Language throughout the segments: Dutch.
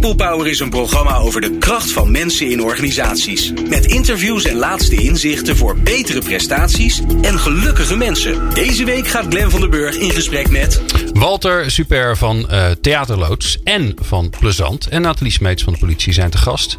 People Power is een programma over de kracht van mensen in organisaties. Met interviews en laatste inzichten voor betere prestaties en gelukkige mensen. Deze week gaat Glen van der Burg in gesprek met... Walter Super van uh, Theaterloods en van Plezant. En Nathalie Smeets van de politie zijn te gast.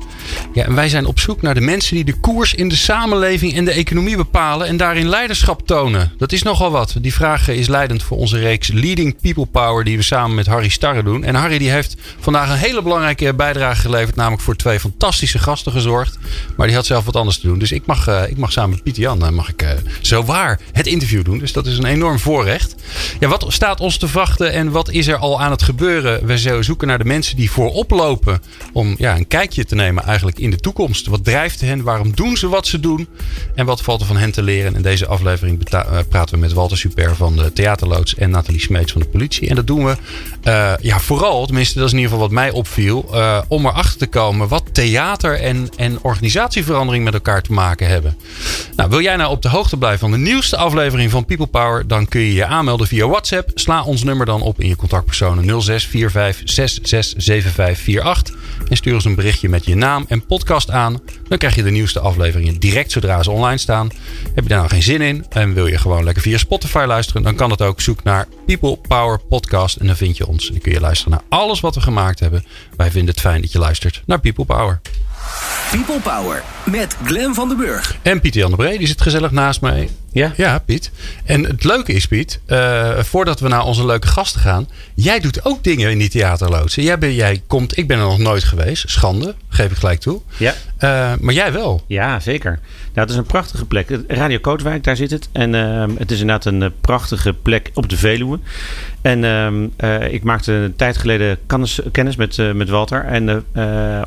Ja, en wij zijn op zoek naar de mensen die de koers in de samenleving en de economie bepalen. En daarin leiderschap tonen. Dat is nogal wat. Die vraag is leidend voor onze reeks Leading People Power die we samen met Harry Starre doen. En Harry die heeft vandaag een hele belangrijke bijdrage geleverd. Namelijk voor twee fantastische gasten gezorgd. Maar die had zelf wat anders te doen. Dus ik mag, uh, ik mag samen met Pieter Jan uh, mag ik, uh, zo waar het interview doen. Dus dat is een enorm voorrecht. Ja, wat staat ons te wachten en wat is er al aan het gebeuren? We zoeken naar de mensen die voorop lopen. Om ja, een kijkje te nemen eigenlijk in de toekomst. Wat drijft hen? Waarom doen ze wat ze doen? En wat valt er van hen te leren? In deze aflevering praten we met Walter Super van de Theaterloods en Nathalie Smeets van de politie. En dat doen we uh, ja, vooral, tenminste dat is in ieder geval wat mij opviel, uh, om erachter te komen wat theater en, en organisatieverandering met elkaar te maken hebben. Nou, wil jij nou op de hoogte blijven van de nieuwste aflevering van People Power, dan kun je je aanmelden via WhatsApp. Sla ons nummer dan op in je contactpersonen 0645667548 en stuur ons een berichtje met je naam en podcast aan. Dan krijg je de nieuwste afleveringen direct zodra ze online staan. Heb je daar nou geen zin in en wil je gewoon lekker via Spotify luisteren, dan kan dat ook. Zoek naar People Power Podcast en dan vind je ons. En dan kun je luisteren naar alles wat we gemaakt hebben. Wij vinden het fijn dat je luistert naar People Power. People Power met Glen van den Burg. En Pieter Jan de Bree, die zit gezellig naast mij. Ja? Ja, Piet. En het leuke is, Piet, uh, voordat we naar onze leuke gasten gaan. Jij doet ook dingen in die theaterloodsen. Jij, ben, jij komt, ik ben er nog nooit geweest. Schande, geef ik gelijk toe. Ja. Uh, maar jij wel. Ja, zeker. Nou, het is een prachtige plek. Radio Kootwijk, daar zit het. En uh, het is inderdaad een prachtige plek op de Veluwe. En ik maakte een tijd geleden kennis, kennis met, met Walter. En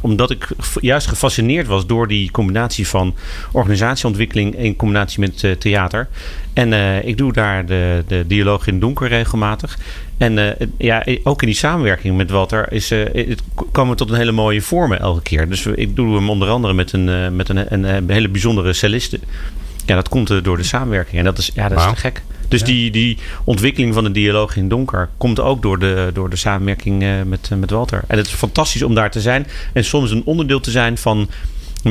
omdat ik juist gefascineerd was door die combinatie van organisatieontwikkeling in combinatie met theater. En uh, ik doe daar de, de dialoog in donker regelmatig. En uh, ja, ook in die samenwerking met Walter is, uh, het komen we tot een hele mooie vormen elke keer. Dus ik doe hem onder andere met een, met een, een, een hele bijzondere celliste. Ja, dat komt door de samenwerking. En dat is, ja, dat is te gek. Dus ja. die, die ontwikkeling van de dialoog in donker komt ook door de, door de samenwerking met, met Walter. En het is fantastisch om daar te zijn. En soms een onderdeel te zijn van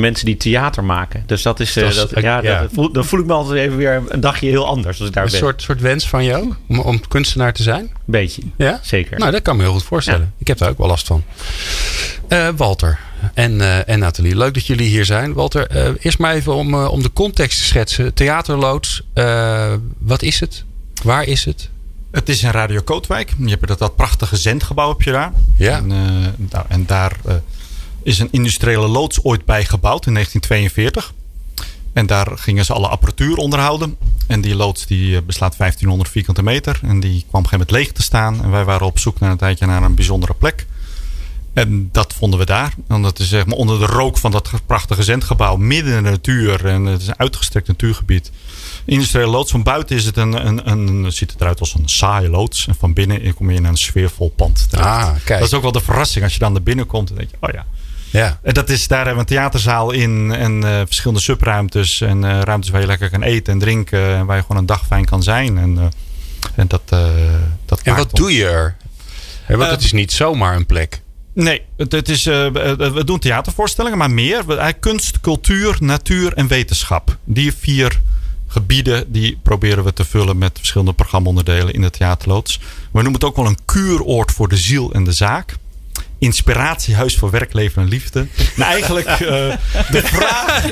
mensen die theater maken. Dus dat is. Dat, dat ja, ja. Dat, voel, dan voel ik me altijd even weer een dagje heel anders als ik daar een ben. soort, soort wens van jou om, om kunstenaar te zijn? Beetje. Ja, zeker. Nou, dat kan me heel goed voorstellen. Ja. Ik heb daar ook wel last van. Uh, Walter en, uh, en Nathalie, leuk dat jullie hier zijn. Walter, uh, eerst maar even om, om de context te schetsen. Theaterloods, wat is het? Waar is het? Het is in Radio Kootwijk. Je hebt dat, dat prachtige zendgebouw op je daar. Ja. En, nou, en daar is een industriële loods ooit bijgebouwd in 1942. En daar gingen ze alle apparatuur onderhouden. En die loods die beslaat 1500 vierkante meter. En die kwam op een gegeven moment leeg te staan. En wij waren op zoek naar een tijdje naar een bijzondere plek. En dat vonden we daar. En dat is zeg maar onder de rook van dat prachtige zendgebouw. Midden in de natuur. En het is een uitgestrekt natuurgebied. Industriële loods. Van buiten is het een, een, een, ziet het eruit als een saaie loods. En van binnen kom je in een sfeervol pand. Ah, kijk. Dat is ook wel de verrassing. Als je dan naar binnen komt. Dan denk je, oh ja. Ja. En dat is, daar hebben we een theaterzaal in en uh, verschillende subruimtes. En uh, ruimtes waar je lekker kan eten en drinken. En waar je gewoon een dag fijn kan zijn. En, uh, en dat, dat En wat doe je er? Ja, want het is niet zomaar een plek. Nee, het, het is, we doen theatervoorstellingen, maar meer. Kunst, cultuur, natuur en wetenschap. Die vier gebieden die proberen we te vullen met verschillende programmaonderdelen in de theaterloods. We noemen het ook wel een kuuroord voor de ziel en de zaak inspiratiehuis voor werk, leven en liefde. Nou, eigenlijk uh, de vraag.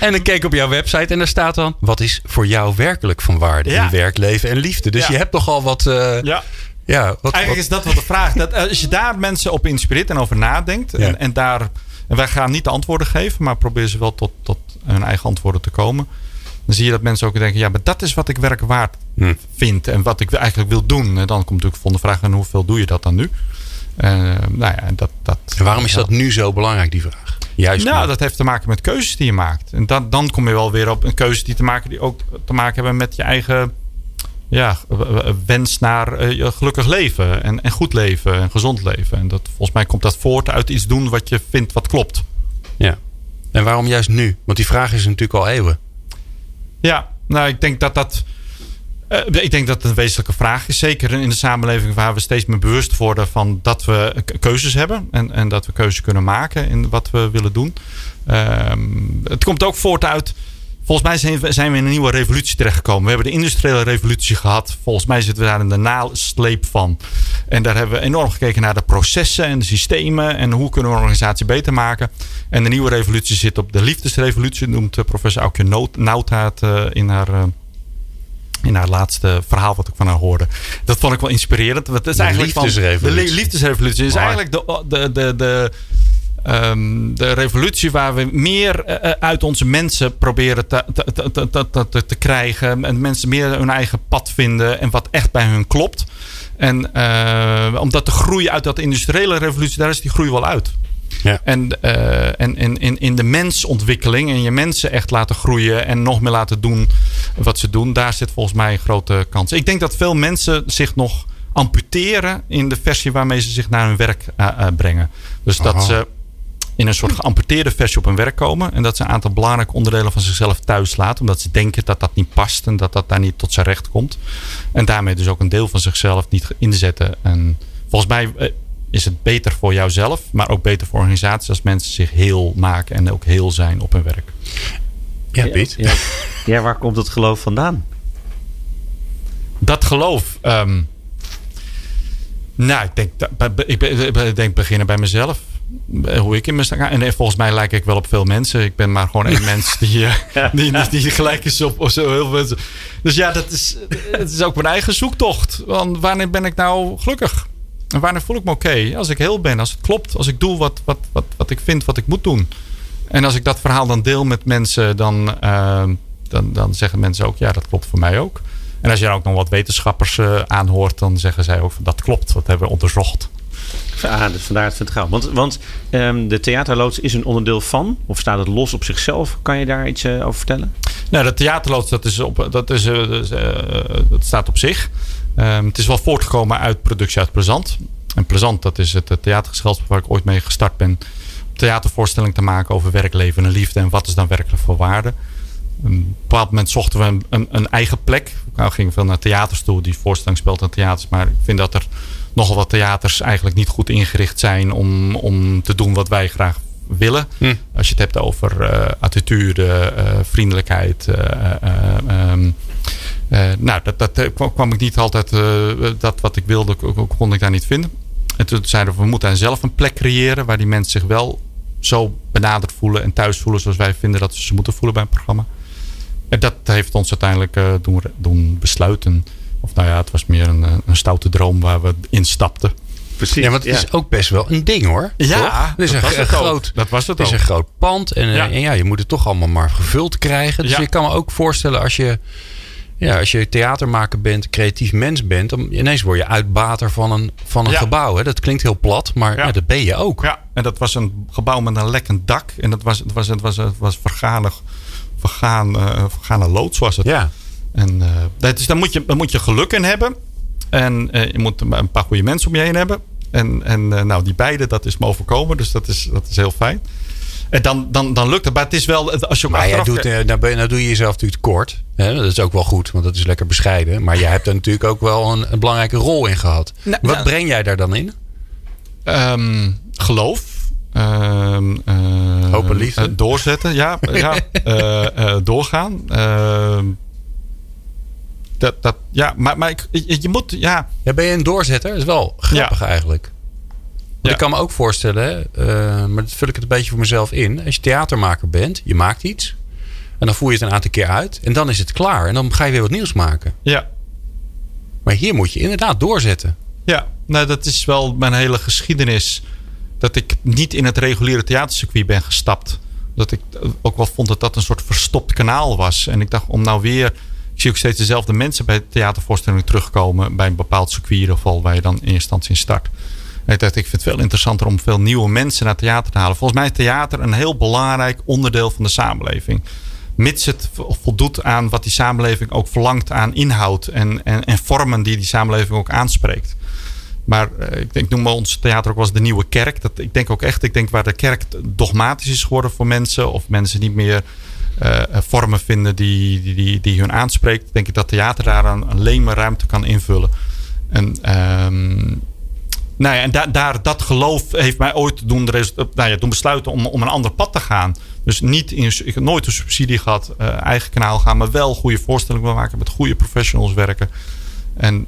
en dan keek op jouw website en daar staat dan: wat is voor jou werkelijk van waarde ja. in werk, leven en liefde? Dus ja. je hebt nogal wat. Uh, ja. Ja, wat, Eigenlijk wat... is dat wel de vraag. Dat, als je daar mensen op inspireert en over nadenkt. Ja. En, en, daar. En wij gaan niet de antwoorden geven, maar proberen ze wel tot, tot hun eigen antwoorden te komen. Dan zie je dat mensen ook denken: ja, maar dat is wat ik werk waard hm. vind. En wat ik eigenlijk wil doen. En dan komt natuurlijk de vraag: en hoeveel doe je dat dan nu? Uh, nou ja, dat, dat, en waarom is dat nu zo belangrijk, die vraag? Juist nou, maar. dat heeft te maken met keuzes die je maakt. En dat, dan kom je wel weer op een keuze die te maken, die ook te maken hebben met je eigen ja, wens naar uh, gelukkig leven. En, en goed leven en gezond leven. En dat, volgens mij komt dat voort uit iets doen wat je vindt wat klopt. Ja. En waarom juist nu? Want die vraag is natuurlijk al eeuwen. Ja, nou ik denk dat dat Uh, ik denk dat het een wezenlijke vraag is. Zeker in de samenleving waar we steeds meer bewust worden van dat we keuzes hebben. En, en dat we keuzes kunnen maken in wat we willen doen. Uh, het komt ook voort uit Volgens mij zijn we, in een nieuwe revolutie terechtgekomen. We hebben de industriële revolutie gehad. Volgens mij zitten we daar in de nasleep van. En daar hebben we enorm gekeken naar de processen en de systemen. En hoe kunnen we een organisatie beter maken. En de nieuwe revolutie zit op de liefdesrevolutie. Noemt eh, professor Aukje Nouthaat uh, in haar... In haar laatste verhaal wat ik van haar hoorde. Dat vond ik wel inspirerend. Het is de eigenlijk liefdesrevolutie. de liefdesrevolutie is eigenlijk de, de, de, de Um, de revolutie waar we meer uh, uit onze mensen proberen te, te, te, te, te krijgen. En mensen meer hun eigen pad vinden en wat echt bij hun klopt. En uh, omdat de groei uit dat industriële revolutie, daar is die groei wel uit. Ja. En, uh, en in, in, in de mensontwikkeling en je mensen echt laten groeien en nog meer laten doen wat ze doen, daar zit volgens mij een grote kans. Ik denk dat veel mensen zich nog amputeren in de versie waarmee ze zich naar hun werk uh, brengen. Dus Aha. dat ze in een soort geamputeerde versie op hun werk komen. En dat ze een aantal belangrijke onderdelen van zichzelf thuis laten. Omdat ze denken dat dat niet past en dat dat daar niet tot zijn recht komt. En daarmee dus ook een deel van zichzelf niet inzetten. En volgens mij eh, is het beter voor jouzelf, maar ook beter voor organisaties als mensen zich heel maken en ook heel zijn op hun werk. Ja, Piet. Ja, ja. waar komt het geloof vandaan? Dat geloof. Um, nou, ik denk, ik, ik denk beginnen bij mezelf. Eh, hoe ik in mijn sta. En volgens mij lijk ik wel op veel mensen. Ik ben maar gewoon één mens die, eh, die, die, die, gelijk is op, op zo heel veel mensen. Dus ja, dat is, het is ook mijn eigen zoektocht. Want wanneer ben ik nou gelukkig? En wanneer voel ik me oké? Als ik heel ben, als het klopt, als ik doe wat, wat, wat, wat ik vind wat ik moet doen. En als ik dat verhaal dan deel met mensen, dan, uh, dan, dan zeggen mensen ook: ja, dat klopt voor mij ook. En als je dan ook nog wat wetenschappers uh, aanhoort, dan zeggen zij ook: dat klopt, dat hebben we onderzocht. Ah, dus vandaar het vertrouwen. Want, want um, de theaterloods is een onderdeel van, of staat het los op zichzelf? Kan je daar iets uh, over vertellen? Nou, de theaterloods dat is op, dat is, uh, dat staat op zich. Um, het is wel voortgekomen uit productie uit Plezant. En Plezant, dat is het theatergezelschap waar ik ooit mee gestart ben. Theatervoorstelling te maken over werk, leven en liefde. En wat is dan werkelijk voor waarde? Op een bepaald moment zochten we een, een, een eigen plek. Nou gingen veel naar theaters toe. Die voorstelling speelt aan theaters. Maar ik vind dat er nogal wat theaters eigenlijk niet goed ingericht zijn om, om te doen wat wij graag willen. Hm. Als je het hebt over uh, attitude, uh, vriendelijkheid. Uh, um, nou, dat, dat kwam ik niet altijd, dat wat ik wilde, kon ik daar niet vinden. En toen zeiden we, we moeten zelf een plek creëren waar die mensen zich wel zo benaderd voelen en thuis voelen zoals wij vinden dat ze ze moeten voelen bij een programma. En dat heeft ons uiteindelijk doen, doen besluiten of nou ja, het was meer een, een stoute droom waar we instapten. Precies. Ja, want het is ook best wel een ding hoor. Ja, het is dat, een, groot, dat was het Het is een groot pand. En ja. en ja, je moet het toch allemaal maar gevuld krijgen. Dus ja. je kan me ook voorstellen als je, ja, als je theatermaker bent, creatief mens bent, dan ineens word je uitbater van een, van een ja. gebouw. Hè. Dat klinkt heel plat, maar ja. dat ben je ook. Ja, en dat was een gebouw met een lekkend dak. En dat was, het was, het was, het was vergane, vergaan, uh, vergane loods was het. Ja. En uh, dat is, daar, moet je, daar moet je geluk in hebben. En uh, je moet een paar goede mensen om je heen hebben. En, en uh, nou, die beide, dat is me overkomen. Dus dat is, dat is heel fijn. En dan, dan, dan lukt het. Maar het is wel, als je ook maar jij doet, nou, nou doe je jezelf natuurlijk tekort. Hè? Dat is ook wel goed, want dat is lekker bescheiden. Maar jij hebt er natuurlijk ook wel een, een belangrijke rol in gehad. Nou, Wat nou, breng jij daar dan in? Um, geloof. Uh, Open liefde. Uh, doorzetten, ja. ja. Uh, doorgaan. Ehm, dat, dat, ja, maar, maar ik, je, je, moet, ja. ja. Ben je een doorzetter? Dat is wel grappig ja. eigenlijk. Ja. Ik kan me ook voorstellen, uh, maar dat vul ik het een beetje voor mezelf in. Als je theatermaker bent, je maakt iets. En dan voer je het een aantal keer uit. En dan is het klaar. En dan ga je weer wat nieuws maken. Ja. Maar hier moet je inderdaad doorzetten. Ja, nou dat is wel mijn hele geschiedenis. Dat ik niet in het reguliere theatercircuit ben gestapt. Dat ik ook wel vond dat dat een soort verstopt kanaal was. En ik dacht om nou weer ik zie ook steeds dezelfde mensen bij theatervoorstellingen terugkomen bij een bepaald circuit in ieder geval waar je dan in eerste instantie in start. Ik dacht, ik vind het veel interessanter om veel nieuwe mensen naar theater te halen. Volgens mij is theater een heel belangrijk onderdeel van de samenleving. Mits het voldoet aan wat die samenleving ook verlangt aan inhoud en, en, en vormen die die samenleving ook aanspreekt. Maar uh, ik denk, noem ons theater ook wel eens de nieuwe kerk. Dat, ik denk ook echt, ik denk waar de kerk dogmatisch is geworden voor mensen. Of mensen niet meer eh, vormen vinden die, die, die, hun aanspreekt, denk ik dat theater daar een, maar ruimte kan invullen. En, ehm, nou ja, en da, daar, dat geloof heeft mij ooit doen, nou ja, doen besluiten om, om een ander pad te gaan. Dus niet in, ik heb nooit een subsidie gehad, eigen kanaal gaan, maar wel goede voorstellingen maken, met goede professionals werken. En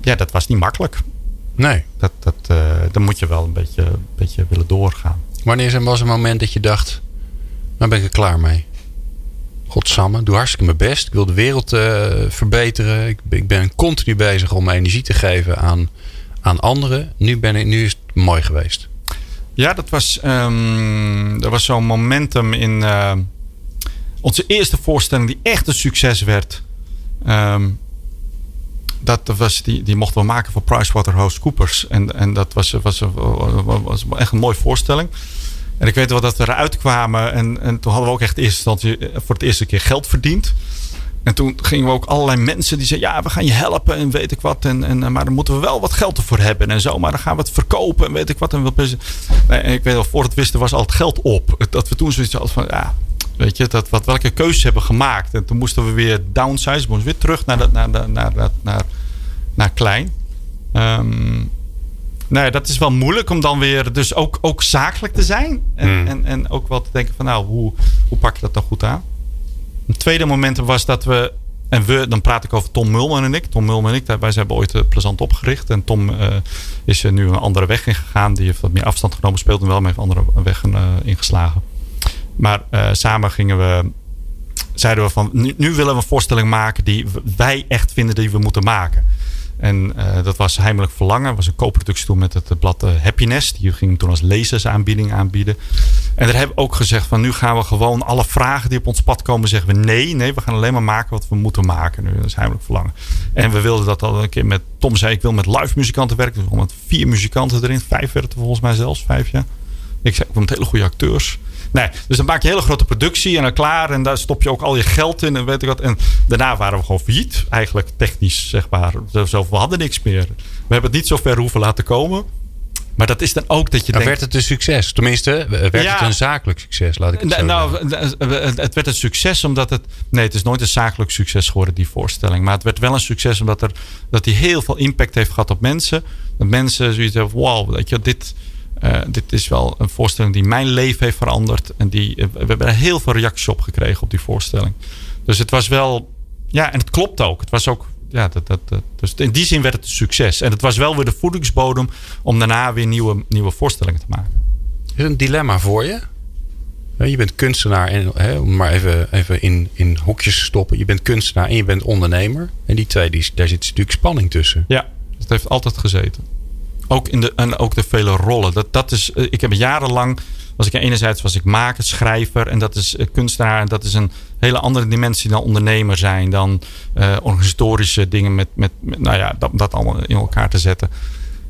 ja, dat was niet makkelijk. Nee. Dat, dat, uh, dan moet je wel een beetje, een beetje willen doorgaan. Wanneer was een moment dat je dacht, nou ben ik er klaar mee? Godsamme, doe hartstikke mijn best. Ik wil de wereld verbeteren. Ik, ik, ben continu bezig om energie te geven aan, aan anderen. Nu, ben ik, nu is het mooi geweest. Ja, dat was, um, was zo'n momentum in uh, onze eerste voorstelling die echt een succes werd. Um, dat was, die, die mochten we maken voor PricewaterhouseCoopers. En, en dat was, was, was, echt een mooie voorstelling. En ik weet wel dat we eruit kwamen. En, en toen hadden we ook echt eerst instantie eh, voor het eerste keer geld verdiend. En toen gingen we ook allerlei mensen die zeiden: Ja, we gaan je helpen en weet ik wat. En, en, maar dan moeten we wel wat geld ervoor hebben en zo. Maar dan gaan we het verkopen en weet ik wat. En, we, nee, en ik weet wel, voor het wisten was al het geld op. Dat we toen zoiets hadden van: Ja, weet je, dat, wat, welke keuzes hebben gemaakt. En toen moesten we weer downsize, moesten weer terug naar, dat, naar, naar, naar, naar, naar klein. Um, nou ja, dat is wel moeilijk om dan weer dus ook, ook zakelijk te zijn. En, hmm. en, en ook wel te denken van nou, hoe, hoe pak je dat dan goed aan? Een tweede moment was dat we, en we, dan praat ik over Tom Mulman en ik. Tom Mulman en ik, wij hebben ooit uh, Plezant opgericht. En Tom uh, is er nu een andere weg ingegaan. Die heeft wat meer afstand genomen, speelt nu wel, maar heeft andere weg ingeslagen. Maar samen gingen we, zeiden we van nu, nu, willen we een voorstelling maken die wij echt vinden die we moeten maken. En uh, dat was Heimelijk Verlangen. Was een co-productie toen met het blad uh, Happiness. Die ging toen als lezersaanbieding aanbieden. En daar hebben ook gezegd van nu gaan we gewoon alle vragen die op ons pad komen zeggen we nee. Nee, we gaan alleen maar maken wat we moeten maken nu. Dat is Heimelijk Verlangen. En we wilden dat al een keer met Tom zei ik wil met live muzikanten werken. Dus met vier muzikanten erin. Vijf werden er volgens mij zelfs. Vijf ja. Ik zei wil met hele goede acteurs. Nee, dus dan maak je een hele grote productie en dan klaar. En daar stop je ook al je geld in en weet ik wat. En daarna waren we gewoon failliet. Eigenlijk technisch, zeg maar. We hadden niks meer. We hebben het niet zo ver hoeven laten komen. Maar dat is dan ook dat je denkt... werd het een succes? Tenminste, werd het een zakelijk succes? Laat ik het zo nou, het werd een succes omdat het... Nee, het is nooit een zakelijk succes geworden, die voorstelling. Maar het werd wel een succes omdat er, dat hij heel veel impact heeft gehad op mensen. Dat mensen zoiets hebben wow, weet je, dit uh, dit is wel een voorstelling die mijn leven heeft veranderd. En die, eh, we hebben er heel veel reacties op gekregen op die voorstelling. Dus het was wel. Ja, en het klopt ook. Het was ook. Ja, dat, dat, dat, dus in die zin werd het een succes. En het was wel weer de voedingsbodem om daarna weer nieuwe, nieuwe voorstellingen te maken. Is een dilemma voor je? Je bent kunstenaar, en, hè, om maar even, even in, in hokjes te stoppen. Je bent kunstenaar en je bent ondernemer. En die twee, die, daar zit natuurlijk spanning tussen. Ja, dat heeft altijd gezeten. Ook, in de, en ook de vele rollen. Dat, dat is, eh, ik heb jarenlang, was ik enerzijds was ik maker, schrijver en dat is eh, kunstenaar. En dat is een hele andere dimensie dan ondernemer zijn. Dan uh, organisatorische dingen met, met, nou ja, dat, dat allemaal in elkaar te zetten.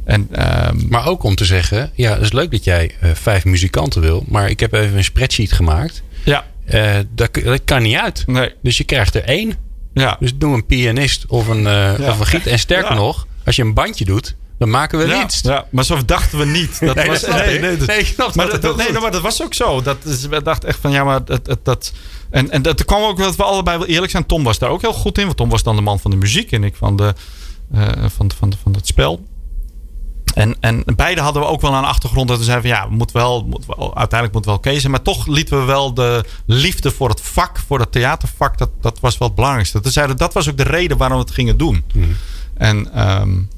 En, um, maar ook om te zeggen, ja, het is leuk dat jij uh, vijf muzikanten wil. Maar ik heb even een spreadsheet gemaakt. Ja. Uh, dat, dat kan niet uit. Nee. Dus je krijgt er één. Ja. Dus doe een pianist of een, ja. of een giet. En sterker ja. nog, als je een bandje doet, dan maken we ja, winst. Ja, maar zo dachten we niet. Dat nee, was, dat nee, nee, nee, ik snap maar dat, dat, nee, maar dat was ook zo. Dat is, we dachten echt van ja, maar dat. dat, dat en, en dat kwam ook dat we allebei wel eerlijk zijn. Tom was daar ook heel goed in, want Tom was dan de man van de muziek en ik van, de, uh, van, van, van het spel. En, en beide hadden we ook wel een achtergrond dat we zeiden van ja, we moeten wel, moet wel uiteindelijk moeten we wel kiezen. Maar toch lieten we wel de liefde voor het vak, voor het theatervak, dat, dat was wel het belangrijkste. We zeiden, dat was ook de reden waarom we het gingen doen. Mm. En um,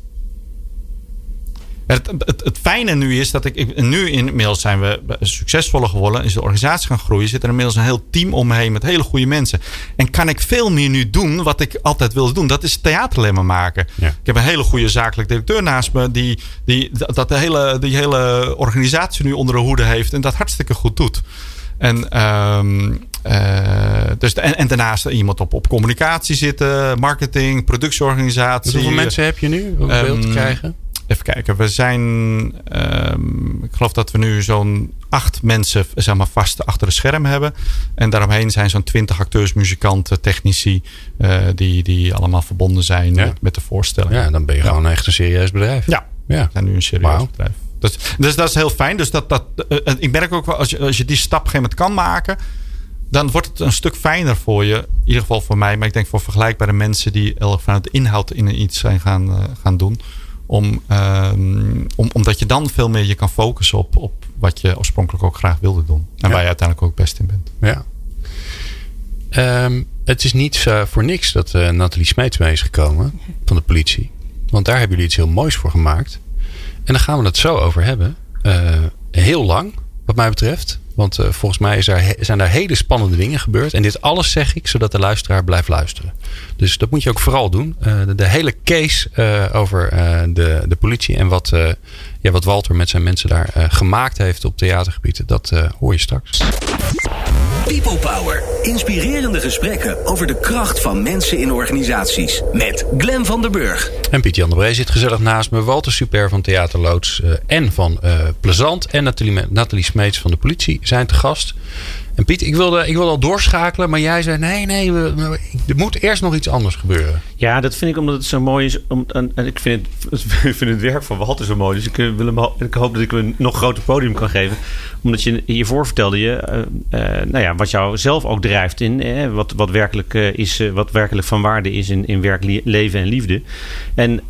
het, het, het, fijne nu is dat ik, ik, Nu inmiddels zijn we succesvoller geworden. Is de organisatie gaan groeien. Zit er inmiddels een heel team omheen met hele goede mensen. En kan ik veel meer nu doen wat ik altijd wilde doen. Dat is theaterlemmen maken. Ja. Ik heb een hele goede zakelijk directeur naast me. Die, die dat de hele, die hele organisatie nu onder de hoede heeft. En dat hartstikke goed doet. En, um, uh, dus en, en, daarnaast iemand op, op communicatie zitten. Marketing, productieorganisatie. hoeveel mensen heb je nu om um, beeld te krijgen? Even kijken, we zijn, um, ik geloof dat we nu zo'n acht mensen zeg maar, vast achter de scherm hebben. En daaromheen zijn zo'n twintig acteurs, muzikanten, technici, uh, die, die allemaal verbonden zijn ja. met, met, de voorstelling. Ja, dan ben je ja. gewoon echt een serieus bedrijf. Ja, ja. we zijn nu een serieus wow. bedrijf. Dus, dus dat is heel fijn. Dus dat, dat, uh, ik merk ook wel, als je, als je die stap op een gegeven moment kan maken dan wordt het een stuk fijner voor je. In ieder geval voor mij, maar ik denk voor vergelijkbare mensen die vanuit de inhoud in iets zijn gaan, uh, gaan doen. Om, um, om, omdat je dan veel meer je kan focussen op, op wat je oorspronkelijk ook graag wilde doen. En waar je uiteindelijk ook best in bent. Ja. Um, het is niet uh, voor niks dat uh, Nathalie Smeets mee is gekomen van de politie. Want daar hebben jullie iets heel moois voor gemaakt. En daar gaan we het zo over hebben. Uh, heel lang, wat mij betreft. Want uh, volgens mij is er, zijn daar hele spannende dingen gebeurd. En dit alles zeg ik zodat de luisteraar blijft luisteren. Dus dat moet je ook vooral doen. Uh, de, hele case uh, over de, de politie en wat, ja, wat Walter met zijn mensen daar gemaakt heeft op theatergebieden, dat hoor je straks. People Power. Inspirerende gesprekken over de kracht van mensen in organisaties. Met Glen van der Burg. En Piet Jan de Bree zit gezellig naast me. Walter Super van Theaterloods uh, en van uh, Plezant. En Nathalie, Nathalie Smeets van de politie zijn te gast. En Piet, ik wilde, ik wilde al doorschakelen, maar jij zei nee, nee, we, er moet eerst nog iets anders gebeuren. Ja, dat vind ik omdat het zo mooi is. Om, en, en ik, vind het, ik vind het werk van Walter zo mooi. Dus ik, wil hem, ik hoop dat ik hem een nog groter podium kan geven. Omdat je hiervoor vertelde je, uh, uh, nou ja, wat jou zelf ook drijft in. Eh, wat, wat, werkelijk, is, wat werkelijk van waarde is in, in werk, leven en liefde. En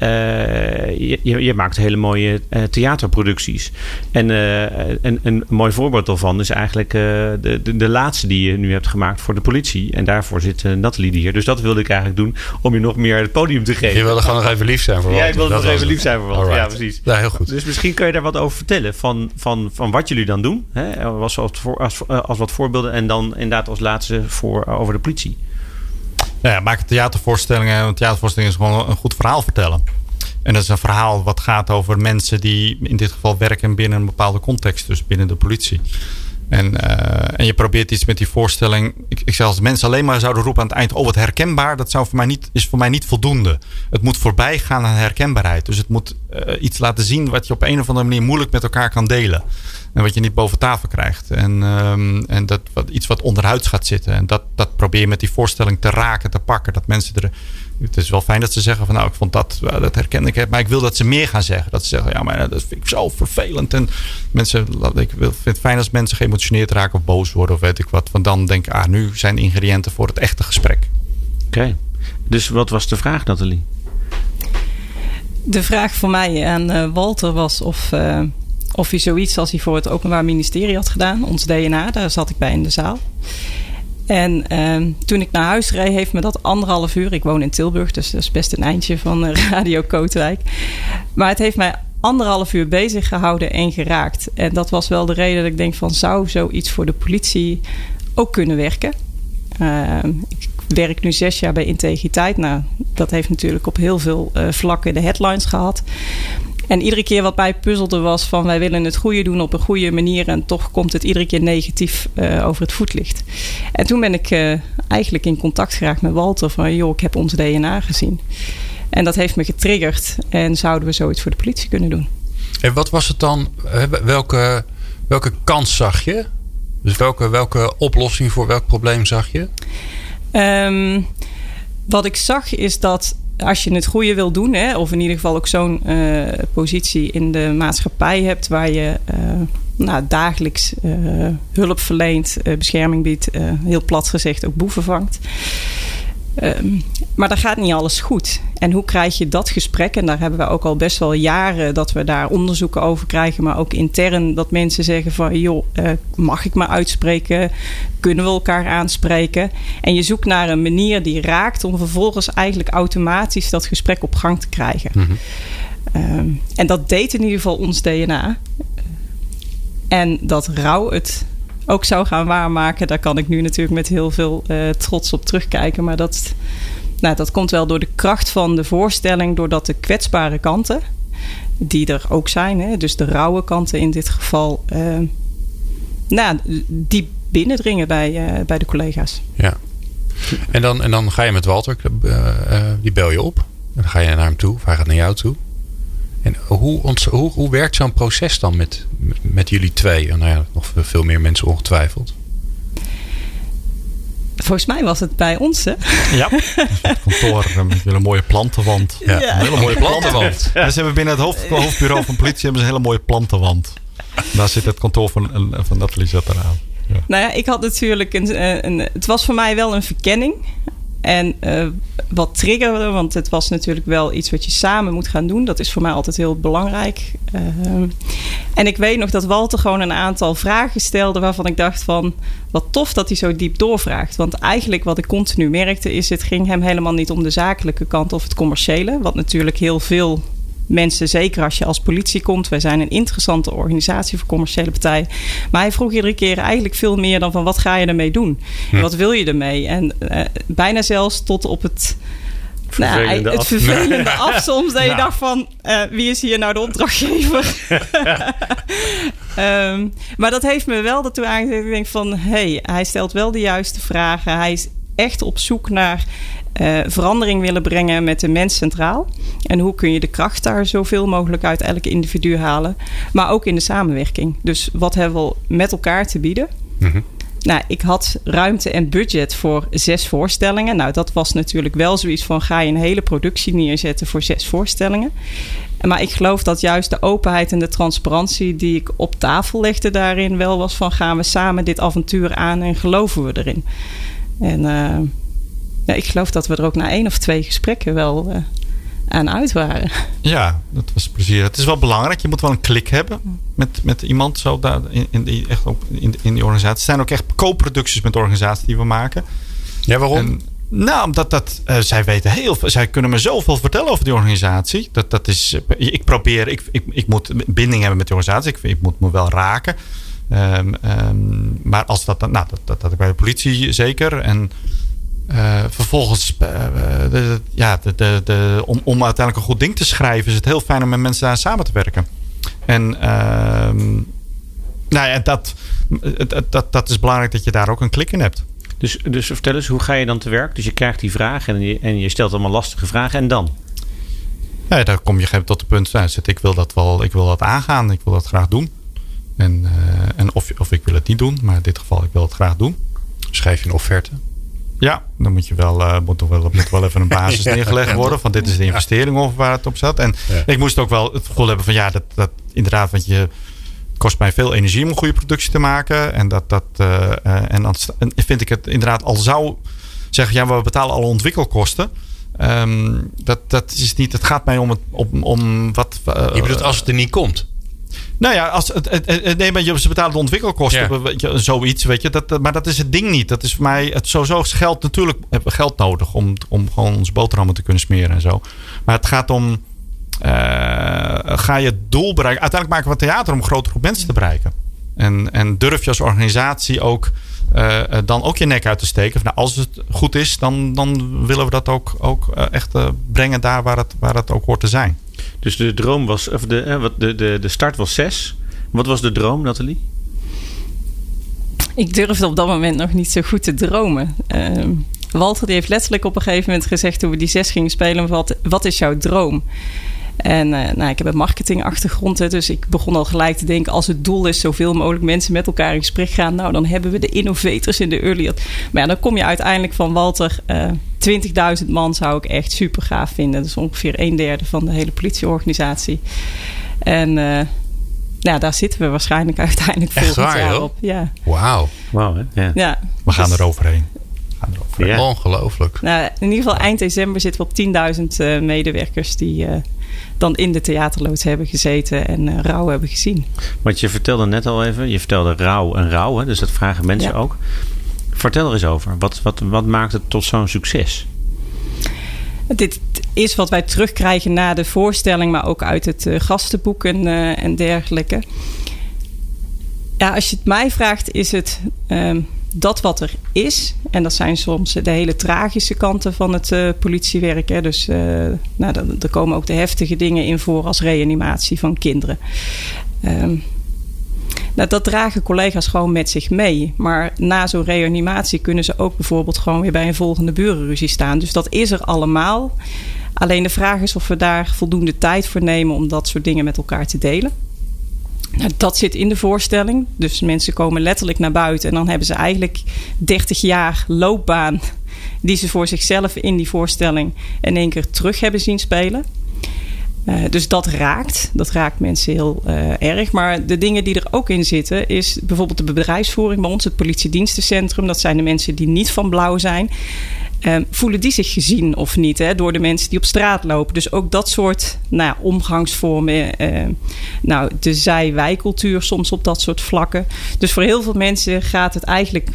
je, je, maakt hele mooie theaterproducties. En een, een mooi voorbeeld daarvan is eigenlijk de, de de laatste die je nu hebt gemaakt voor de politie. En daarvoor zit Nathalie hier. Dus dat wilde ik eigenlijk doen om je nog meer het podium te geven. Je wilde gewoon nog even lief zijn voor Ja, ik wilde nog even lief zijn voor Walter. Ja, precies. Ja, heel goed. Dus misschien kun je daar wat over vertellen van, van, van wat jullie dan doen. Hè? Als, als, als, als wat voorbeelden. En dan inderdaad als laatste voor, over de politie. Nou ja, maak theatervoorstellingen. Een theatervoorstelling is gewoon een goed verhaal vertellen. En dat is een verhaal wat gaat over mensen die in dit geval werken binnen een bepaalde context. Dus binnen de politie. En, uh, en je probeert iets met die voorstelling. Ik, ik zeg als mensen alleen maar zouden roepen aan het eind: Oh, wat herkenbaar. Dat zou voor mij niet, is voor mij niet voldoende. Het moet voorbij gaan aan herkenbaarheid. Dus het moet uh, iets laten zien wat je op een of andere manier moeilijk met elkaar kan delen. En wat je niet boven tafel krijgt. En, um, en dat, wat, iets wat onderhuids gaat zitten. En dat, dat probeer je met die voorstelling te raken, te pakken. Dat mensen er het is wel fijn dat ze zeggen van nou, ik vond dat, dat herken ik. Maar ik wil dat ze meer gaan zeggen. Dat ze zeggen, ja, maar dat vind ik zo vervelend. En mensen, ik vind het fijn als mensen geëmotioneerd raken of boos worden of weet ik wat. Want dan denk ik, ah, nu zijn de ingrediënten voor het echte gesprek. Oké. Okay. Dus wat was de vraag, Nathalie? De vraag voor mij aan uh, Walter was of, uh, of hij zoiets als hij voor het Openbaar Ministerie had gedaan, ons DNA, daar zat ik bij in de zaal. En uh, toen ik naar huis reed, heeft me dat anderhalf uur. Ik woon in Tilburg, dus dat is best een eindje van uh, Radio Kootwijk. Maar het heeft mij anderhalf uur bezig gehouden en geraakt. En dat was wel de reden dat ik denk van zou zoiets voor de politie ook kunnen werken. Uh, ik werk nu zes jaar bij Integriteit. Nou, dat heeft natuurlijk op heel veel uh, vlakken de headlines gehad. En iedere keer wat mij puzzelde was van wij willen het goede doen op een goede manier en toch komt het iedere keer negatief uh, over het voetlicht. En toen ben ik uh, eigenlijk in contact geraakt met Walter van joh, ik heb ons DNA gezien. En dat heeft me getriggerd en zouden we zoiets voor de politie kunnen doen. En wat was het dan? Welke, welke kans zag je? Dus welke, welke oplossing voor welk probleem zag je? Um, wat ik zag is dat als je het goede wil doen, hè, of in ieder geval ook zo'n uh, positie in de maatschappij hebt waar je uh, nou, dagelijks uh, hulp verleent, bescherming biedt, heel plat gezegd ook boeven vangt. Um, maar daar gaat niet alles goed. En hoe krijg je dat gesprek? En daar hebben we ook al best wel jaren dat we daar onderzoeken over krijgen. Maar ook intern dat mensen zeggen van... joh, uh, mag ik me uitspreken? Kunnen we elkaar aanspreken? En je zoekt naar een manier die raakt... om vervolgens eigenlijk automatisch dat gesprek op gang te krijgen. Mm -hmm. um, en dat deed in ieder geval ons DNA. En dat rouw het ook zou gaan waarmaken. Daar kan ik nu natuurlijk met heel veel uh, trots op terugkijken. Maar dat, nou, dat komt wel door de kracht van de voorstelling, doordat de kwetsbare kanten, die er ook zijn, hè, dus de rauwe kanten in dit geval, uh, nou, die binnendringen bij, uh, bij de collega's. Ja. En dan, en dan ga je met Walter, die bel je op. En dan ga je naar hem toe, of hij gaat naar jou toe. En hoe, hoe, hoe werkt zo'n proces dan met, met jullie twee? Nou ja, nog veel meer mensen ongetwijfeld. Volgens mij was het bij ons, hè? Ja, het kantoor eh, met een hele mooie plantenwand. Ja, ja. Een hele mooie plantenwand. Ja. Dus hebben binnen het hoofd, hoofdbureau van politie hebben ze een hele mooie plantenwand. Daar zit het kantoor van, van Nathalie zat eraan. Nou ja, ik had natuurlijk een, eh, een, Het was voor mij wel een verkenning. En uh, wat triggerde, want het was natuurlijk wel iets wat je samen moet gaan doen. Dat is voor mij altijd heel belangrijk. Uh, en ik weet nog dat Walter gewoon een aantal vragen stelde waarvan ik dacht van... wat tof dat hij zo diep doorvraagt. Want eigenlijk wat ik continu merkte is... het ging hem helemaal niet om de zakelijke kant of het commerciële. Wat natuurlijk heel veel mensen, zeker als je als politie komt. Wij zijn een interessante organisatie voor commerciële partijen. Maar hij vroeg iedere keer eigenlijk veel meer dan van wat ga je ermee doen? En wat wil je ermee? En uh, bijna zelfs tot op het... Vervelende nou, het af. vervelende af soms. Dat je dacht van, uh, wie is hier nou de opdrachtgever? um, maar dat heeft me wel ertoe aangezet. Ik denk van, hé, hey, hij stelt wel de juiste vragen. Hij is echt op zoek naar uh, verandering willen brengen met de mens centraal. En hoe kun je de kracht daar zoveel mogelijk uit elk individu halen. Maar ook in de samenwerking. Dus wat hebben we met elkaar te bieden? Mm-hmm. Nou, ik had ruimte en budget voor zes voorstellingen. Nou, dat was natuurlijk wel zoiets van: ga je een hele productie neerzetten voor zes voorstellingen. Maar ik geloof dat juist de openheid en de transparantie die ik op tafel legde daarin wel was van: gaan we samen dit avontuur aan en geloven we erin? En uh, ja, ik geloof dat we er ook na één of twee gesprekken wel uh, aan uit waren. Ja, dat was plezier. Het is wel belangrijk. Je moet wel een klik hebben met, met iemand zo daar in, in, die, echt op, in, in die organisatie. Het zijn ook echt co-producties met de organisatie die we maken. Ja, waarom? En, nou, omdat dat, uh, zij weten heel veel. Zij kunnen me zoveel vertellen over die organisatie. Dat, dat is, ik probeer, ik, ik, ik moet binding hebben met de organisatie. Ik, ik moet me wel raken. Um, um, maar als dat, nou, dat, dat, dat ik bij de politie zeker. En uh, vervolgens, uh, de, ja, de, de, de, om, om uiteindelijk een goed ding te schrijven, is het heel fijn om met mensen daar samen te werken. En uh, nou ja, dat, dat, dat, is belangrijk dat je daar ook een klik in hebt. Dus, dus vertel eens, hoe ga je dan te werk? Dus je krijgt die vraag en je, en je stelt allemaal lastige vragen en dan? Ja, daar kom je tot het punt, nou, ik wil dat wel, ik wil dat aangaan, ik wil dat graag doen. En, en of, of ik wil het niet doen, maar in dit geval, ik wil het graag doen. Schrijf je een offerte? Ja, dan moet je wel, uh, moet, wel, moet wel even een basis neergelegd worden. Van dit is de investering of waar het op zat. En ja. ik moest ook wel het gevoel hebben van ja, dat, dat inderdaad, want je het kost mij veel energie om een goede productie te maken. En dat, dat uh, uh, en dan vind ik het inderdaad al zou zeggen, ja, we betalen alle ontwikkelkosten. Um, dat, dat is niet, het gaat mij om, het, om, om wat. je bedoelt als het er niet komt? Nou ja, als het, het, het, nee, maar ze betalen de ontwikkelkosten, ja. weet je, zoiets, weet je. Dat, maar dat is het ding niet. Dat is voor mij, het sowieso is geld natuurlijk, hebben we geld nodig om, om gewoon onze boterhammen te kunnen smeren en zo. Maar het gaat om, uh, ga je het doel bereiken. Uiteindelijk maken we theater om een grotere groep mensen te bereiken. En, en durf je als organisatie ook uh, dan ook je nek uit te steken. Nou, als het goed is, dan, dan willen we dat ook, ook uh, echt brengen daar waar het, waar het ook hoort te zijn. Dus de droom was, of de, de, de, de start was zes. Wat was de droom, Nathalie? Ik durfde op dat moment nog niet zo goed te dromen. Uh, Walter die heeft letterlijk op een gegeven moment gezegd toen we die zes gingen spelen: wat, wat is jouw droom? En uh, nou, ik heb een marketingachtergrond, dus ik begon al gelijk te denken: als het doel is zoveel mogelijk mensen met elkaar in gesprek gaan, nou dan hebben we de innovators in de early. Maar ja, dan kom je uiteindelijk van Walter. Uh, 20.000 man zou ik echt super gaaf vinden. Dat is ongeveer een derde van de hele politieorganisatie. En uh, nou, daar zitten we waarschijnlijk uiteindelijk volgend waar, jaar joh? op. Ja. Wauw. Wow, hè? Ja. Ja, We gaan dus- er overheen. We gaan er overheen. Ja. Ongelooflijk. Nou, in ieder geval eind december zitten we op 10.000 uh, medewerkers die uh, dan in de theaterloods hebben gezeten en uh, rouw hebben gezien. Want je vertelde net al even, je vertelde rouw en rouw, hè? dus dat vragen mensen Ja. ook. Vertel er eens over. Wat, wat, wat maakt het tot zo'n succes? Dit is wat wij terugkrijgen na de voorstelling, maar ook uit het uh, gastenboek en, uh, en dergelijke. Ja, als je het mij vraagt, is het um, dat wat er is. En dat zijn soms de hele tragische kanten van het uh, politiewerk. Hè. Dus nou, er, komen ook de heftige dingen in voor als reanimatie van kinderen. Nou, dat dragen collega's gewoon met zich mee. Maar na zo'n reanimatie kunnen ze ook bijvoorbeeld gewoon weer bij een volgende burenruzie staan. Dus dat is er allemaal. Alleen de vraag is of we daar voldoende tijd voor nemen om dat soort dingen met elkaar te delen. Nou, dat zit in de voorstelling. Dus mensen komen letterlijk naar buiten en dan hebben ze eigenlijk 30 jaar loopbaan die ze voor zichzelf in die voorstelling in één keer terug hebben zien spelen. Uh, dus dat raakt. Dat raakt mensen heel uh, erg. Maar de dingen die er ook in zitten, is bijvoorbeeld de bedrijfsvoering bij ons, het politiedienstencentrum. Dat zijn de mensen die niet van blauw zijn. Uh, voelen die zich gezien of niet hè, door de mensen die op straat lopen? Dus ook dat soort nou, omgangsvormen. nou, de zij-wij-cultuur soms op dat soort vlakken. Dus voor heel veel mensen gaat het eigenlijk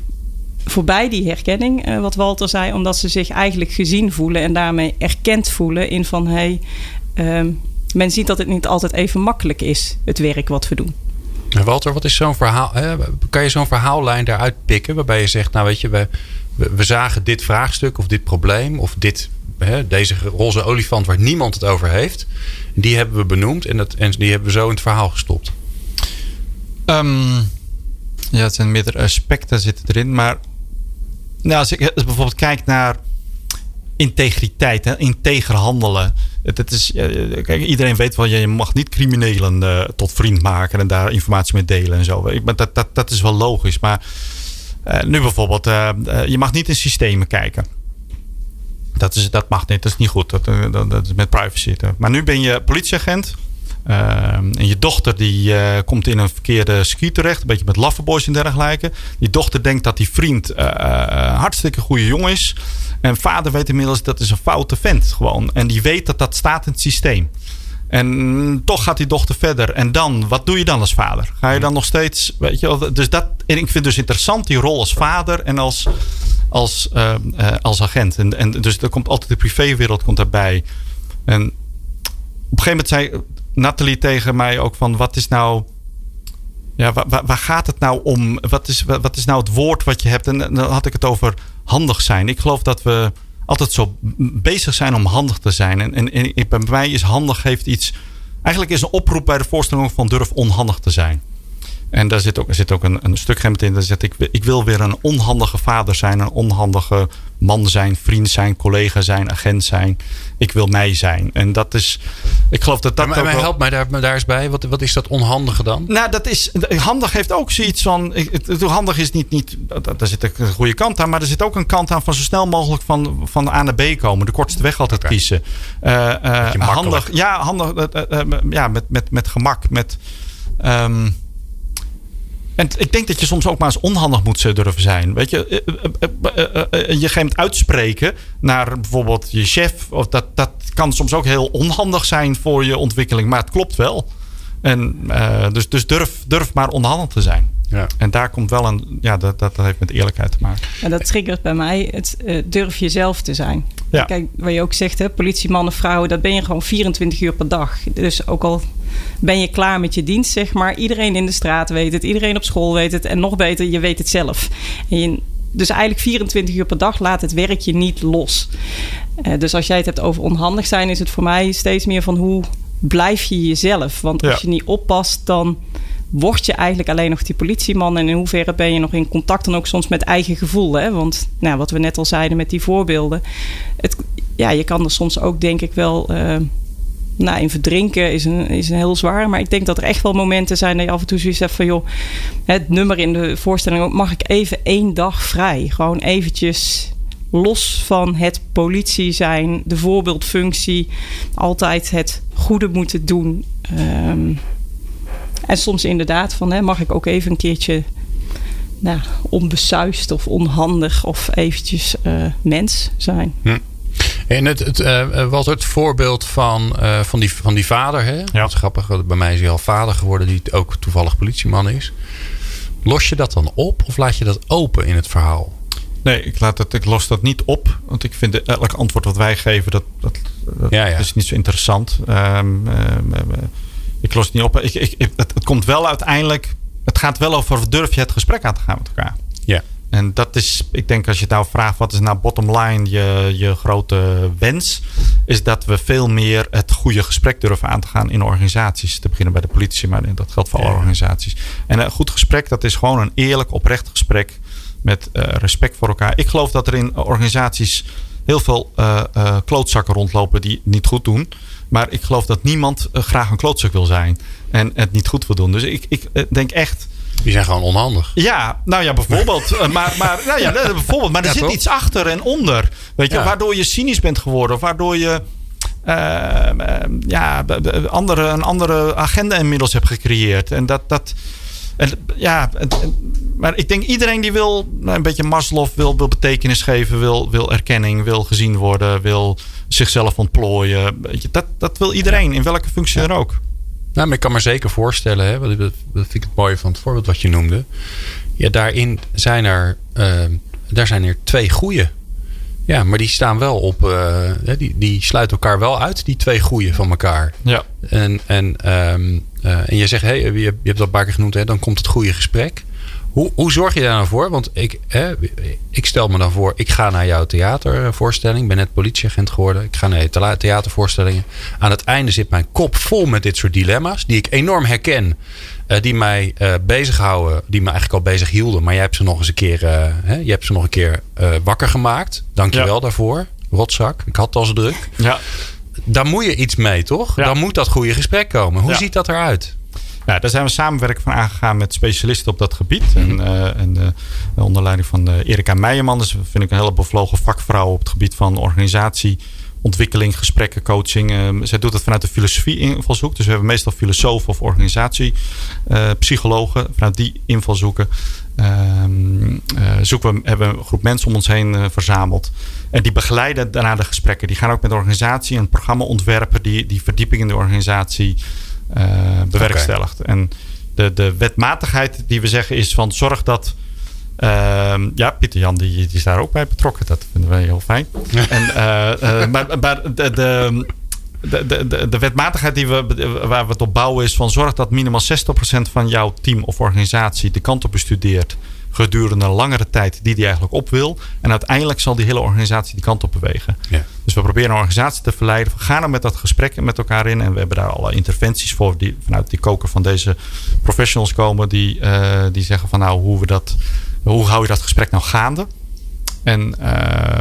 voorbij die herkenning, wat Walter zei, omdat ze zich eigenlijk gezien voelen en daarmee erkend voelen in van hé, hey, uh, men ziet dat het niet altijd even makkelijk is, het werk wat we doen. Walter, wat is zo'n verhaal? Hè? Kan je zo'n verhaallijn daaruit pikken waarbij je zegt, nou weet je, we, we, zagen dit vraagstuk of dit probleem of dit, hè, deze roze olifant waar niemand het over heeft, die hebben we benoemd en, dat, en die hebben we zo in het verhaal gestopt. Um, ja, het zijn meerdere aspecten zitten erin, maar nou, als ik bijvoorbeeld kijk naar integriteit, hè, integer handelen. Het, is, kijk, iedereen weet wel, je mag niet criminelen uh, tot vriend maken en daar informatie mee delen en zo. Ik, dat, dat, dat is wel logisch. Maar uh, nu bijvoorbeeld, uh, je mag niet in systemen kijken. Dat, is, dat mag niet, dat is niet goed. Dat, is met privacy. Maar nu ben je politieagent. En je dochter die komt in een verkeerde ski terecht. Een beetje met loverboys en dergelijke. Die dochter denkt dat die vriend hartstikke goede jongen is. En vader weet inmiddels dat is een foute vent gewoon. En die weet dat dat staat in het systeem. En toch gaat die dochter verder. En dan, wat doe je dan als vader? Ga je dan nog steeds, weet je, dus dat, en ik vind dus interessant die rol als vader en als, als, uh, uh, als agent. En, en dus er komt altijd de privéwereld komt daarbij. En op een gegeven moment zei Nathalie tegen mij ook van wat is nou. Ja, waar, waar, gaat het nou om? Wat is, wat is nou het woord wat je hebt? En dan had ik het over handig zijn. Ik geloof dat we altijd zo bezig zijn om handig te zijn. En, en, bij mij is handig heeft iets. Eigenlijk is een oproep bij de voorstelling van durf onhandig te zijn. En daar zit ook, er zit ook een, een stuk in. Daar zit ik, ik wil weer een onhandige vader zijn, een onhandige man zijn, vriend zijn, collega zijn, agent zijn. Ik wil mij zijn. En dat is, ik geloof dat dat. Maar, maar help mij daar, daar eens bij. Wat, wat is dat onhandige dan? Nou, dat is, handig heeft ook zoiets van. Handig is niet, niet. Daar zit een goede kant aan, maar er zit ook een kant aan van zo snel mogelijk van, van A naar B komen. De kortste weg altijd kiezen. Uh, uh, handig, ja, handig. Uh, ja, met, met, met gemak. Met. Um, en ik denk dat je soms ook maar eens onhandig moet durven zijn. Weet je, je gegeven uitspreken naar bijvoorbeeld je chef. Of dat, dat kan soms ook heel onhandig zijn voor je ontwikkeling. Maar het klopt wel. En, dus dus durf, durf maar onhandig te zijn. Ja. En daar komt wel een, ja, dat, dat heeft met eerlijkheid te maken. En dat triggert bij mij het uh, durf jezelf te zijn. Ja. Kijk, wat je ook zegt, hè, politiemannen, vrouwen, dat ben je gewoon 24 uur per dag. Dus ook al ben je klaar met je dienst, zeg maar. Iedereen in de straat weet het, iedereen op school weet het. En nog beter, je weet het zelf. En je, dus eigenlijk 24 uur per dag laat het werkje niet los. Uh, dus als jij het hebt over onhandig zijn, is het voor mij steeds meer van hoe blijf je jezelf. Want als je niet oppast, dan word je eigenlijk alleen nog die politieman. En in hoeverre ben je nog in contact dan ook soms met eigen gevoel. Hè? Want nou, wat we net al zeiden met die voorbeelden. Het, ja, je kan er soms ook denk ik wel... Uh, nou, in verdrinken is een, is een heel zwaar. Maar ik denk dat er echt wel momenten zijn dat je af en toe zoiets hebt van... joh, het nummer in de voorstelling... mag ik even één dag vrij? Gewoon eventjes los van het politie zijn, de voorbeeldfunctie, altijd het goede moeten doen. Um, en soms inderdaad van, hè, mag ik ook even een keertje nou, onbesuist of onhandig of eventjes uh, mens zijn. Hm. En het, het uh, was het voorbeeld van, uh, van, die, van die vader. Hè? Ja. Dat is grappig. Bij mij is hij al vader geworden, die ook toevallig politieman is. Los je dat dan op of laat je dat open in het verhaal? Nee, ik, laat het, ik los dat niet op. Want ik vind elk antwoord wat wij geven, dat, dat, dat ja, ja. is niet zo interessant. Um, um, los het niet op. Ik, ik, het, het, komt wel uiteindelijk. Het gaat wel over durf je het gesprek aan te gaan met elkaar. Ja. En dat is, ik denk als je nou vraagt wat is nou bottom line je, je grote wens, is dat we veel meer het goede gesprek durven aan te gaan in organisaties. Te beginnen bij de politie, maar dat geldt voor alle organisaties. En een goed gesprek, dat is gewoon een eerlijk, oprecht gesprek met uh, respect voor elkaar. Ik geloof dat er in organisaties heel veel uh, uh, klootzakken rondlopen die het niet goed doen. Maar ik geloof dat niemand uh, graag een klootzak wil zijn en het niet goed wil doen. Dus ik, ik denk echt. Die zijn gewoon onhandig. Ja, nou ja, bijvoorbeeld. maar, maar, nou ja, bijvoorbeeld, maar er ja, zit toch? iets achter en onder. Weet je, ja. waardoor je cynisch bent geworden. Of waardoor je uh, ja, andere, een andere agenda inmiddels hebt gecreëerd. En dat. dat en, ja, maar ik denk iedereen die wil een beetje Maslow wil, wil betekenis geven, wil, wil erkenning, wil gezien worden, wil zichzelf ontplooien. Dat, dat wil iedereen, in welke functie er ook. Nou, maar ik kan me zeker voorstellen, hè, dat vind ik het mooie van het voorbeeld wat je noemde. Ja, daarin zijn er, uh, daar zijn er twee goede. Ja, maar die staan wel op, uh, die, die sluiten elkaar wel uit, die twee goeie van elkaar. Ja. En, en, um, uh, en je zegt, hey, je, je hebt dat een paar keer genoemd, hè, dan komt het goede gesprek. Hoe, hoe zorg je daar nou voor? Want ik, ik stel me dan voor, ik ga naar jouw theatervoorstelling. Ik ben net politieagent geworden. Ik ga naar je theatervoorstellingen. Aan het einde zit mijn kop vol met dit soort dilemma's. Die ik enorm herken. Uh, die mij uh, bezighouden. Die me eigenlijk al bezig hielden. Maar jij hebt ze nog eens een keer, uh, hè, je hebt ze nog een keer wakker gemaakt. Dank je wel daarvoor. Rotzak. Ik had het al zo druk. Ja. Daar moet je iets mee, toch? Ja. Dan moet dat goede gesprek komen. Hoe ziet dat eruit? Nou, daar zijn we samenwerking van aangegaan met specialisten op dat gebied. En, uh, en uh, onder leiding van uh, Erika Meijerman. Dus vind ik een hele bevlogen vakvrouw op het gebied van organisatie, ontwikkeling, gesprekken, coaching. zij doet het vanuit de filosofie invalshoek. Dus we hebben meestal filosofen of organisatiepsychologen vanuit die invalshoeken. Ehm, zoeken we, hebben een groep mensen om ons heen verzameld. En die begeleiden daarna de gesprekken. Die gaan ook met de organisatie een programma ontwerpen die, die verdieping in de organisatie uh, bewerkstelligt. En de, de wetmatigheid die we zeggen is van zorg dat. Uh, ja, Pieter Jan die, die is daar ook bij betrokken. Dat vinden wij heel fijn. en, uh, maar, maar de, de de, de, de, wetmatigheid die we, waar we het op bouwen is van zorg dat minimaal 60% van jouw team of organisatie de kant op bestudeert gedurende een langere tijd die die eigenlijk op wil. En uiteindelijk zal die hele organisatie die kant op bewegen. Ja. Dus we proberen een organisatie te verleiden. We gaan er met dat gesprek met elkaar in. En we hebben daar alle interventies voor die vanuit die koker van deze professionals komen. Die, uh, die zeggen van nou hoe we dat, hoe hou je dat gesprek nou gaande? En, uh,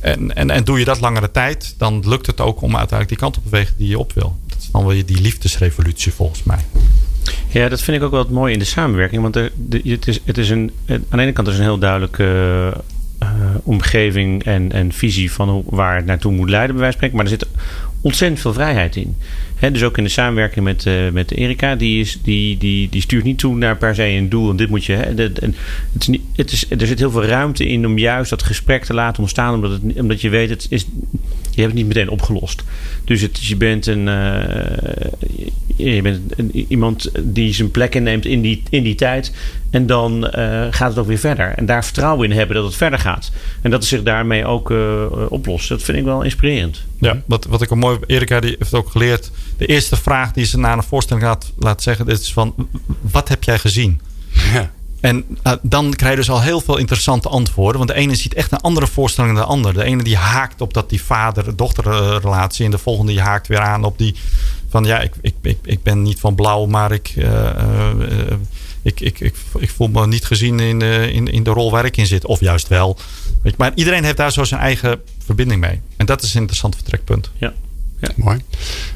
en, en, en doe je dat langere tijd, dan lukt het ook om uiteindelijk die kant op te bewegen die je op wil. Dat is dan wel die liefdesrevolutie volgens mij. Ja, dat vind ik ook wel het mooie in de samenwerking. Want er, het is, het is een, aan de ene kant is een heel duidelijke uh, omgeving en, en visie van waar het naartoe moet leiden, bij wijze van spreken. Maar er zit ontzettend veel vrijheid in. Dus ook in de samenwerking met, uh, met Erika, die, is, die, die, die stuurt niet toe naar per se een doel en dit moet je. De, het is niet, het is, er zit heel veel ruimte in om juist dat gesprek te laten ontstaan, omdat, het, omdat je weet, het is, je hebt het niet meteen opgelost. Dus het, je bent, een, uh, je bent iemand die zijn plek inneemt in die, in die tijd. En dan uh, gaat het ook weer verder. En daar vertrouwen in hebben dat het verder gaat. En dat het zich daarmee ook oplost. Dat vind ik wel inspirerend. Ja, wat, wat ik ook mooi... Erika die heeft ook geleerd... De eerste vraag die ze na een voorstelling laat, laat zeggen... is van... Wat heb jij gezien? Ja. En uh, dan krijg je dus al heel veel interessante antwoorden. Want de ene ziet echt een andere voorstelling dan de ander. De ene die haakt op dat die vader-dochterrelatie. En de volgende die haakt weer aan op die van ja, ik, ik, ik, ik ben niet van blauw, maar ik, uh, uh, ik, ik, ik, ik, voel me niet gezien in, in, in de rol waar ik in zit. Of juist wel. Maar iedereen heeft daar zo zijn eigen verbinding mee. En dat is een interessant vertrekpunt. Ja. Ja. Mooi.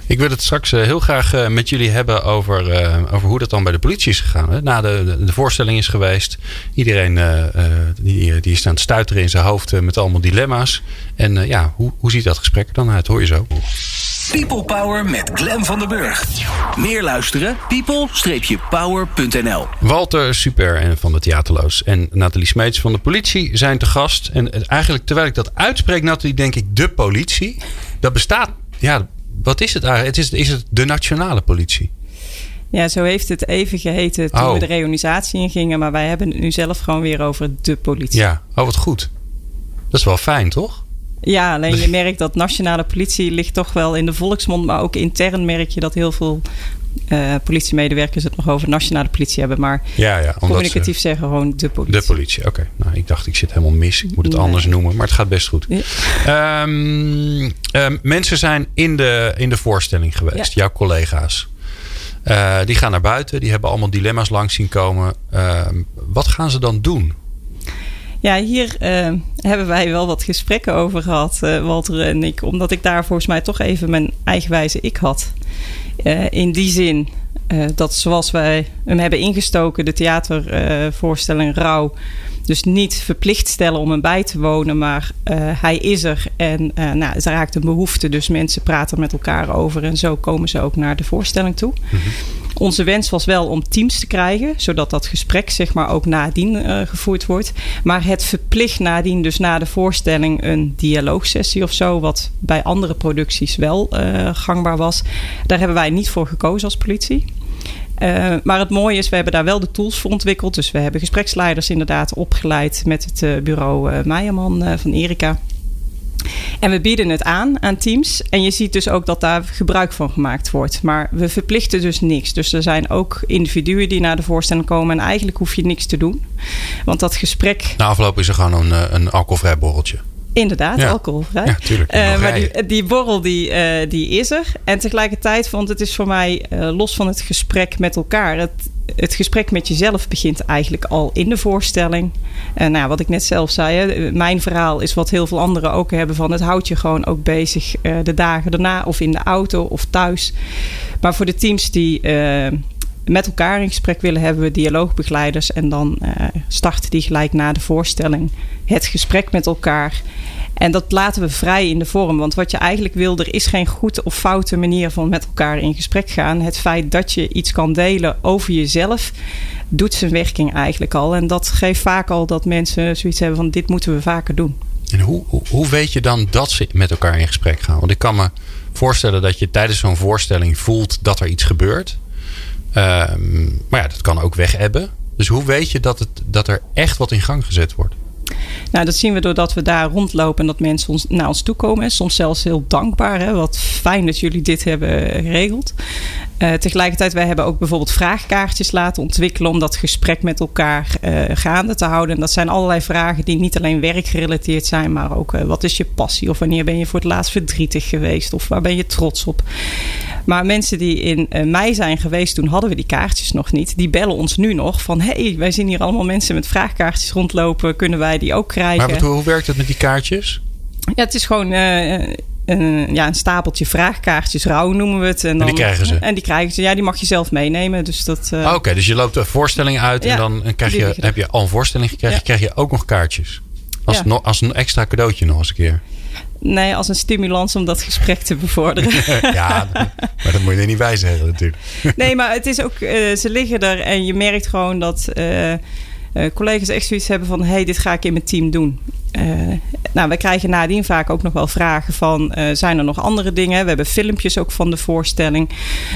Ik wil het straks heel graag met jullie hebben over, uh, over hoe dat dan bij de politie is gegaan. Hè? Na de, de, voorstelling is geweest. Iedereen uh, die, die is aan het stuiteren in zijn hoofd met allemaal dilemma's. En ja, hoe, hoe ziet dat gesprek er dan uit? Hoor je zo. People Power met Glen van den Burg. Meer luisteren? people-power.nl Walter Super en van de Theaterloos en Nathalie Smeets van de politie zijn te gast. En eigenlijk terwijl ik dat uitspreek, Nathalie, denk ik de politie. Dat bestaat, ja, wat is het eigenlijk? Het is, is het de nationale politie? Ja, zo heeft het even geheten toen Oh. we de reorganisatie in gingen. Maar wij hebben het nu zelf gewoon weer over de politie. Ja, oh wat goed. Dat is wel fijn, toch? Ja, alleen je merkt dat nationale politie ligt toch wel in de volksmond. Maar ook intern merk je dat heel veel uh, politiemedewerkers het nog over nationale politie hebben. Maar Ja, ja. Communicatief ze, zeggen gewoon de politie. de politie, oké. Nou, ik dacht, ik zit helemaal mis. Ik moet het Nee. anders noemen, maar het gaat best goed. Ja. Ehm, ehm, mensen zijn in de, in de voorstelling geweest, jouw collega's. Eh, die gaan naar buiten, die hebben allemaal dilemma's langs zien komen. Ehm, wat gaan ze dan doen? Ja, hier eh, hebben wij wel wat gesprekken over gehad, eh, Walter en ik. Omdat ik daar volgens mij toch even mijn eigenwijze ik had. Eh, in die zin eh, dat zoals wij hem hebben ingestoken, de theatervoorstelling Rauw... Dus niet verplicht stellen om hem bij te wonen, maar hij is er en nou, het raakt een behoefte. Dus mensen praten met elkaar over en zo komen ze ook naar de voorstelling toe. Mhm. Onze wens was wel om teams te krijgen, zodat dat gesprek zeg maar ook nadien uh, gevoerd wordt. Maar het verplicht nadien, dus na de voorstelling, een dialoogsessie of zo, wat bij andere producties wel uh, gangbaar was. Daar hebben wij niet voor gekozen als politie. Uh, maar het mooie is, we hebben daar wel de tools voor ontwikkeld. Dus we hebben gespreksleiders inderdaad opgeleid met het bureau uh, Meijerman van Erika. En we bieden het aan aan teams. En je ziet dus ook dat daar gebruik van gemaakt wordt. Maar we verplichten dus niks. Dus er zijn ook individuen die naar de voorstelling komen. En eigenlijk hoef je niks te doen. Want dat gesprek. Na afloop is er gewoon een, eh, een alcoholvrij borreltje. Inderdaad, ja. alcoholvrij. Ja, tuurlijk. Uh, maar die, die, borrel die, uh, die is er. En tegelijkertijd, want het is voor mij uh, los van het gesprek met elkaar. Het, het gesprek met jezelf begint eigenlijk al in de voorstelling. En nou, wat ik net zelf zei, hè, mijn verhaal is wat heel veel anderen ook hebben van het houdt je gewoon ook bezig de dagen daarna of in de auto of thuis. Maar voor de teams die met elkaar in gesprek willen, hebben we dialoogbegeleiders. En dan uh, starten die gelijk na de voorstelling het gesprek met elkaar. En dat laten we vrij in de vorm. Want wat je eigenlijk wil, er is geen goed of foute manier van met elkaar in gesprek gaan. Het feit dat je iets kan delen over jezelf, doet zijn werking eigenlijk al. En dat geeft vaak al dat mensen zoiets hebben van dit moeten we vaker doen. En hoe, hoe weet je dan dat ze met elkaar in gesprek gaan? Want ik kan me voorstellen dat je tijdens zo'n voorstelling voelt dat er iets gebeurt. Ehm, maar ja, dat kan ook wegebben. Dus hoe weet je dat, het, dat er echt wat in gang gezet wordt? Nou, dat zien we doordat we daar rondlopen en dat mensen ons, naar ons toe komen. Soms zelfs heel dankbaar. Hè? Wat fijn dat jullie dit hebben geregeld. Uh, tegelijkertijd, wij hebben ook bijvoorbeeld vraagkaartjes laten ontwikkelen om dat gesprek met elkaar uh, gaande te houden. En dat zijn allerlei vragen die niet alleen werkgerelateerd zijn, maar ook uh, wat is je passie? Of wanneer ben je voor het laatst verdrietig geweest? Of waar ben je trots op? Maar mensen die in mei zijn geweest, toen hadden we die kaartjes nog niet. Die bellen ons nu nog van: hey, wij zien hier allemaal mensen met vraagkaartjes rondlopen. Kunnen wij die ook krijgen? Maar hoe werkt het met die kaartjes? Ja, het is gewoon een, ja, een stapeltje vraagkaartjes, rouw noemen we het. En, dan, en die krijgen ze? En die krijgen ze, ja, die mag je zelf meenemen. Dus dat, uh, Oké, dus je loopt een voorstelling uit en dan krijg je, heb je al een voorstelling gekregen, ja. krijg je ook nog kaartjes. Als, ja. no, als een extra cadeautje nog eens een keer. Nee, als een stimulans om dat gesprek te bevorderen. ja, maar dat moet je er niet bij zeggen natuurlijk. nee, maar het is ook, uh, ze liggen er en je merkt gewoon dat... Uh, uh, collega's echt zoiets hebben van: hey, dit ga ik in mijn team doen. Uh, nou, we krijgen nadien vaak ook nog wel vragen van: uh, zijn er nog andere dingen? We hebben filmpjes ook van de voorstelling.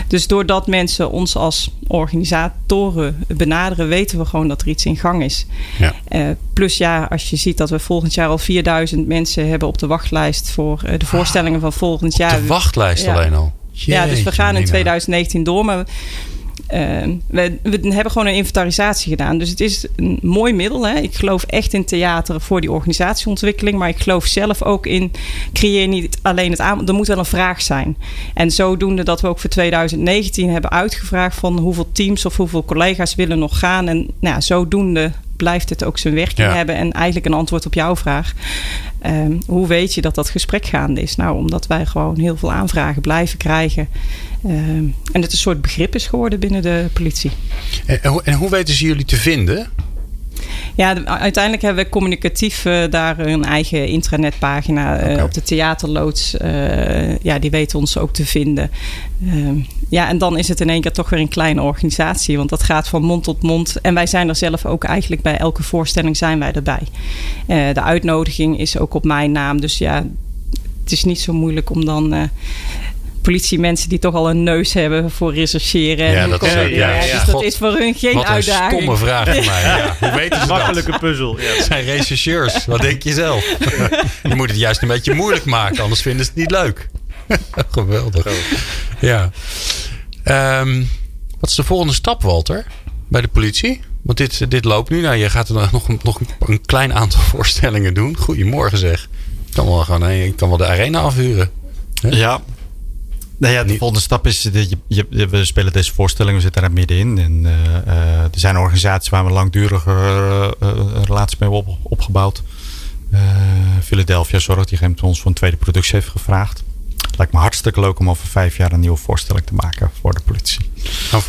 Dus doordat mensen ons als organisatoren benaderen, weten we gewoon dat er iets in gang is. Ja. plus ja, als je ziet dat we volgend jaar al 4000 mensen hebben op de wachtlijst voor de voorstellingen van volgend jaar. de wachtlijst ja. alleen al. Jeetje, ja, dus we gaan in 2019 door. Maar we, we, hebben gewoon een inventarisatie gedaan. Dus het is een mooi middel. Hè? Ik geloof echt in theater voor die organisatieontwikkeling. Maar ik geloof zelf ook in creëer niet alleen het aanbod. Er moet wel een vraag zijn. En zodoende dat we ook voor 2019 hebben uitgevraagd van hoeveel teams of hoeveel collega's willen nog gaan. En nou, zodoende blijft het ook zijn werking hebben. En eigenlijk een antwoord op jouw vraag. Um, hoe weet je dat dat gesprek gaande is? Nou, omdat wij gewoon heel veel aanvragen blijven krijgen. Um, en het een soort begrip is geworden binnen de politie. En, en hoe weten ze jullie te vinden? Ja, uiteindelijk hebben we communicatief uh, daar een eigen intranetpagina okay. op de theaterloods. Uh, ja, die weten ons ook te vinden. Ehm, ja, en dan is het in één keer toch weer een kleine organisatie. Want dat gaat van mond tot mond. En wij zijn er zelf ook eigenlijk bij elke voorstelling zijn wij erbij. de uitnodiging is ook op mijn naam. Dus ja, het is niet zo moeilijk om dan politiemensen die toch al een neus hebben voor rechercheren. Ja, dat, is, ja, ja, ja, dus dat is voor hun geen Wat uitdaging. Een stomme vraag voor mij. Ja. Hoe weten ze Makkelijke dat? puzzel. Ja. Het zijn rechercheurs. Wat denk je zelf? je moet het juist een beetje moeilijk maken, anders vinden ze het niet leuk. Geweldig. Ja. Um, wat is de volgende stap, Walter? Bij de politie? Want dit, dit loopt nu. Nou, je gaat er nog, nog een klein aantal voorstellingen doen. Goedemorgen zeg. Ik kan wel, gewoon, ik kan wel de arena afhuren. Ja, nou ja, de volgende stap is, je, je, we spelen deze voorstelling, we zitten er middenin. En uh, uh, er zijn organisaties waar we langdurige uh, relaties mee hebben op, opgebouwd. Philadelphia Zorg, die ons voor een tweede productie heeft gevraagd. Het lijkt me hartstikke leuk om over vijf jaar een nieuwe voorstelling te maken voor de politie.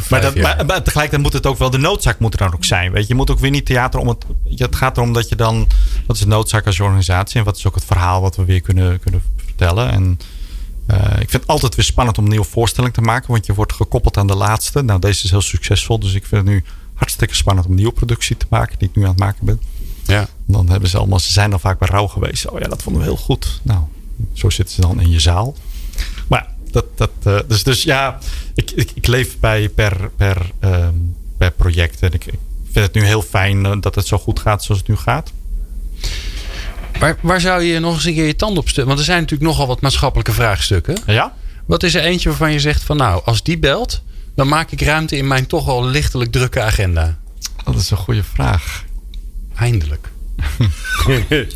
Maar, dat, maar, maar, tegelijkertijd moet het ook wel de noodzaak moet er dan ook zijn. Weet je, je moet ook weer niet theater om het. Het gaat erom dat je dan. Wat is de noodzaak als organisatie en wat is ook het verhaal wat we weer kunnen, kunnen vertellen. En uh, ik vind het altijd weer spannend om een nieuwe voorstelling te maken, want je wordt gekoppeld aan de laatste. Nou, deze is heel succesvol, dus ik vind het nu hartstikke spannend om een nieuwe productie te maken, die ik nu aan het maken ben. Ja. Dan hebben ze allemaal, ze zijn dan vaak bij rouw geweest. Oh ja, dat vonden we heel goed. Nou, zo zitten ze dan in je zaal. Maar dat, dat, uh, dus, dus ja, ik, ik, ik, leef bij per, per, uh, per project. En ik, ik, vind het nu heel fijn eh, dat het zo goed gaat zoals het nu gaat. Waar, waar zou je nog eens een keer je tand op stukken? Want er zijn natuurlijk nogal wat maatschappelijke vraagstukken. Ja. Wat is er eentje waarvan je zegt van nou, als die belt, dan maak ik ruimte in mijn toch al lichtelijk drukke agenda? Dat is een goede vraag. Eindelijk.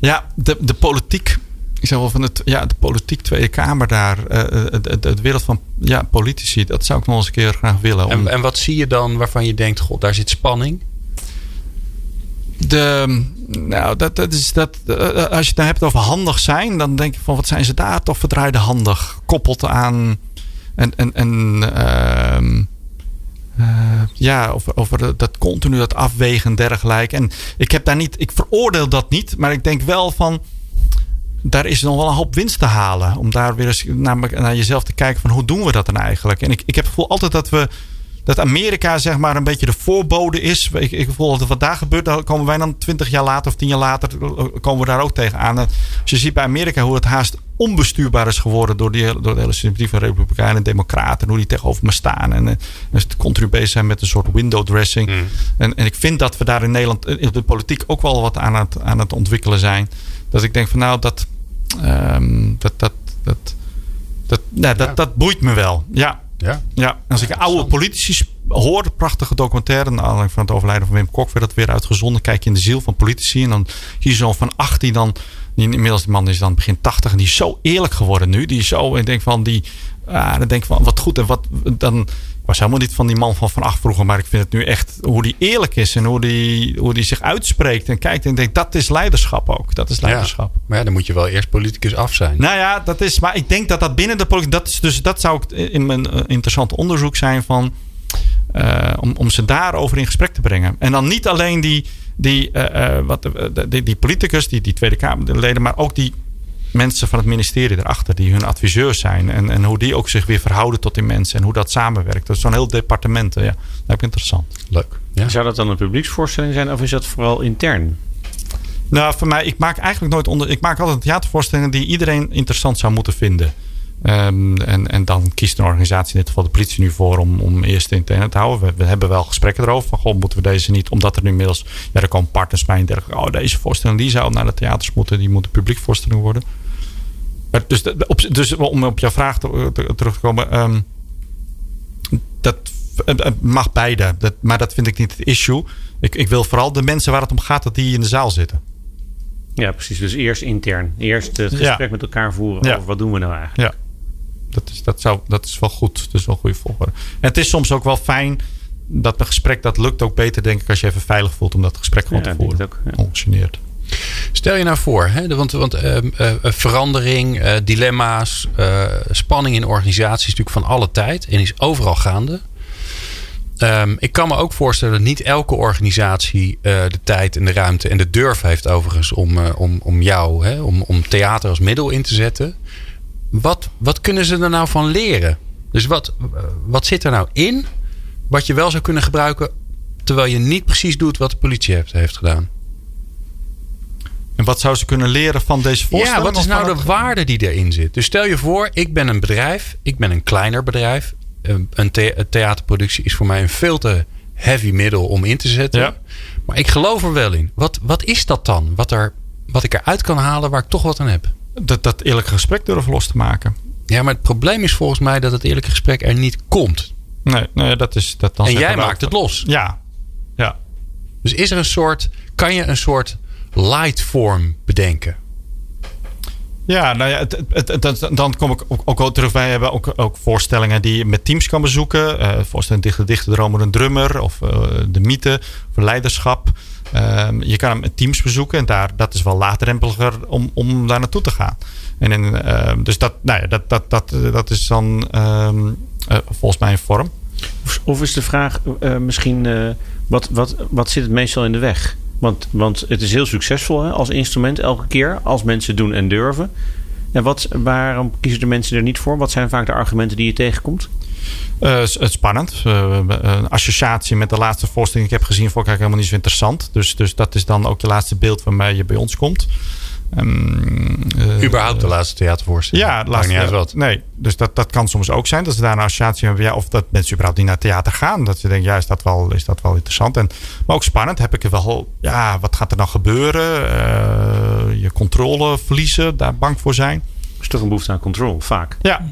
ja, de, de politiek. Ik zeg wel van het, ja, de politiek Tweede Kamer daar. Uh, het, het, wereld van ja, politici. Dat zou ik nog eens een keer graag willen. Om... En, en wat zie je dan waarvan je denkt: God, daar zit spanning? De, nou, dat, dat is dat, als je het hebt over handig zijn, dan denk je van wat zijn ze daar toch verdraaide handig? Koppelt aan en, en, en uh, uh, ja, over, over dat continu dat afwegen en dergelijke. En ik heb daar niet, ik veroordeel dat niet, maar ik denk wel van daar is nog wel een hoop winst te halen. Om daar weer eens naar, naar jezelf te kijken van hoe doen we dat dan eigenlijk? En ik, ik heb het gevoel altijd dat we dat Amerika zeg maar een beetje de voorbode is. Ik, ik voel dat wat daar gebeurt, dan komen wij dan twintig jaar later of tien jaar later komen we daar ook tegenaan. Als je ziet bij Amerika hoe het haast onbestuurbaar is geworden door, die, door de hele sympathie van Republikeinen en Democraten. Hoe die tegenover me staan. En, en het continu bezig zijn met een soort window dressing. Mm. En, en ik vind dat we daar in Nederland in de politiek ook wel wat aan het, aan het ontwikkelen zijn. Dat ik denk van nou, dat, um, dat, dat, dat, dat, nou, dat, dat boeit me wel. Ja. Ja. ja, als ik oude politici hoor, prachtige documentaire, naar aanleiding van het overlijden van Wim Kok, werd dat weer uitgezonden. Kijk je in de ziel van politici en dan zie je zo van 18 dan, die, inmiddels die man is dan begin 80 en die is zo eerlijk geworden nu. Die is zo, ik denk van, die, ah, dan denk van, wat goed en wat, dan, was helemaal niet van die man van Van Acht vroeger. Maar ik vind het nu echt hoe die eerlijk is. En hoe die, hoe die zich uitspreekt en kijkt. En denkt, dat is leiderschap ook. Dat is leiderschap. Ja, maar ja, dan moet je wel eerst politicus af zijn. Nou ja, dat is. Maar ik denk dat dat binnen de politiek. Dat, is dus, dat zou in mijn uh, interessante onderzoek zijn van. Uh, om, om ze daarover in gesprek te brengen. En dan niet alleen die, die, uh, wat, die, die politicus, die, die Tweede Kamerleden, maar ook die mensen van het ministerie erachter die hun adviseurs zijn. En, en hoe die ook zich weer verhouden tot die mensen en hoe dat samenwerkt. Dat is zo'n heel departement. Ja, dat ik interessant. Leuk. Ja. Zou dat dan een publieksvoorstelling zijn of is dat vooral intern? Nou, voor mij, ik maak eigenlijk nooit onder. Ik maak altijd theatervoorstellingen die iedereen interessant zou moeten vinden. Um, en, en dan kiest een organisatie, in dit geval de politie, nu voor om, om eerst intern te houden. We, we, hebben wel gesprekken erover. Van, goh, moeten we deze niet, omdat er nu inmiddels, ja, er komen partners bij en dergelijke. Oh, deze voorstelling die zou naar de theaters moeten, die moet een publiekvoorstelling worden. Maar dus, op, dus om op jouw vraag te, te, terug te komen, um, dat mag beide. Dat, maar dat vind ik niet het issue. Ik, ik wil vooral de mensen waar het om gaat, dat die in de zaal zitten. Ja, precies. Dus eerst intern. Eerst het gesprek ja. met elkaar voeren over wat doen we nou eigenlijk. Ja dat is, dat, zou, dat is wel goed. Dat is wel een goede volgorde. En het is soms ook wel fijn dat een gesprek dat lukt ook beter, denk ik, als je even veilig voelt om dat gesprek gewoon ja, te voeren. Ook, ja. Stel je nou voor, hè, want, want uh, uh, verandering, uh, dilemma's, spanning in organisaties is natuurlijk van alle tijd en is overal gaande. Um, ik kan me ook voorstellen dat niet elke organisatie de tijd en de ruimte en de durf heeft overigens om, om, om jou, hè, om, om theater als middel in te zetten. Wat, wat kunnen ze er nou van leren? Dus wat, wat zit er nou in wat je wel zou kunnen gebruiken terwijl je niet precies doet wat de politie heeft, heeft gedaan? En wat zou ze kunnen leren van deze voorstelling? Ja, wat is nou de waarde die erin zit? Dus stel je voor, ik ben een bedrijf. Ik ben een kleiner bedrijf. Een theaterproductie is voor mij een veel te heavy middel om in te zetten. Ja. Maar ik geloof er wel in. Wat, wat is dat dan? Wat, er, wat ik eruit kan halen waar ik toch wat aan heb? Dat, dat eerlijke gesprek durven los te maken. Ja, maar het probleem is volgens mij dat het eerlijke gesprek er niet komt. Nee, nee dat is dat dan. En jij maakt het los. Ja, ja. Dus is er een soort, kan je een soort light form bedenken? Ja, nou ja, het, het, dan kom ik ook, ook wel terug. Wij hebben ook, ook voorstellingen die je met teams kan bezoeken. Uh, voorstelling Dichte Dichte Droom een drummer. Of uh, de mythe. Of leiderschap. Ehm, je kan hem teams bezoeken en daar, dat is wel laagdrempeliger om, om daar naartoe te gaan. En ehm, dus dat, nou ja, dat, dat, dat, dat is dan ehm, eh, volgens mij een vorm. Of, of is de vraag eh, misschien, eh, wat, wat, wat zit het meestal in de weg? Want, want het is heel succesvol hè, als instrument elke keer, als mensen doen en durven. En wat, waarom kiezen de mensen er niet voor? Wat zijn vaak de argumenten die je tegenkomt? Uh, spannend. Uh, een associatie met de laatste voorstelling die ik heb gezien, vond ik eigenlijk helemaal niet zo interessant. Dus, dus dat is dan ook de laatste beeld waarmee je bij ons komt. Um, uh, Überhaupt de laatste theatervoorstelling? Ja, de laatste, niet uit wat. Nee, dus dat, dat kan soms ook zijn. Dat ze daar een associatie hebben. Ja, of dat mensen überhaupt niet naar theater gaan. Dat ze denken, ja, is dat wel, is dat wel interessant. En, maar ook spannend. Heb ik er wel, ja, wat gaat er dan gebeuren? Uh, je controle verliezen, daar bang voor zijn. is toch een behoefte aan controle, vaak. Ja,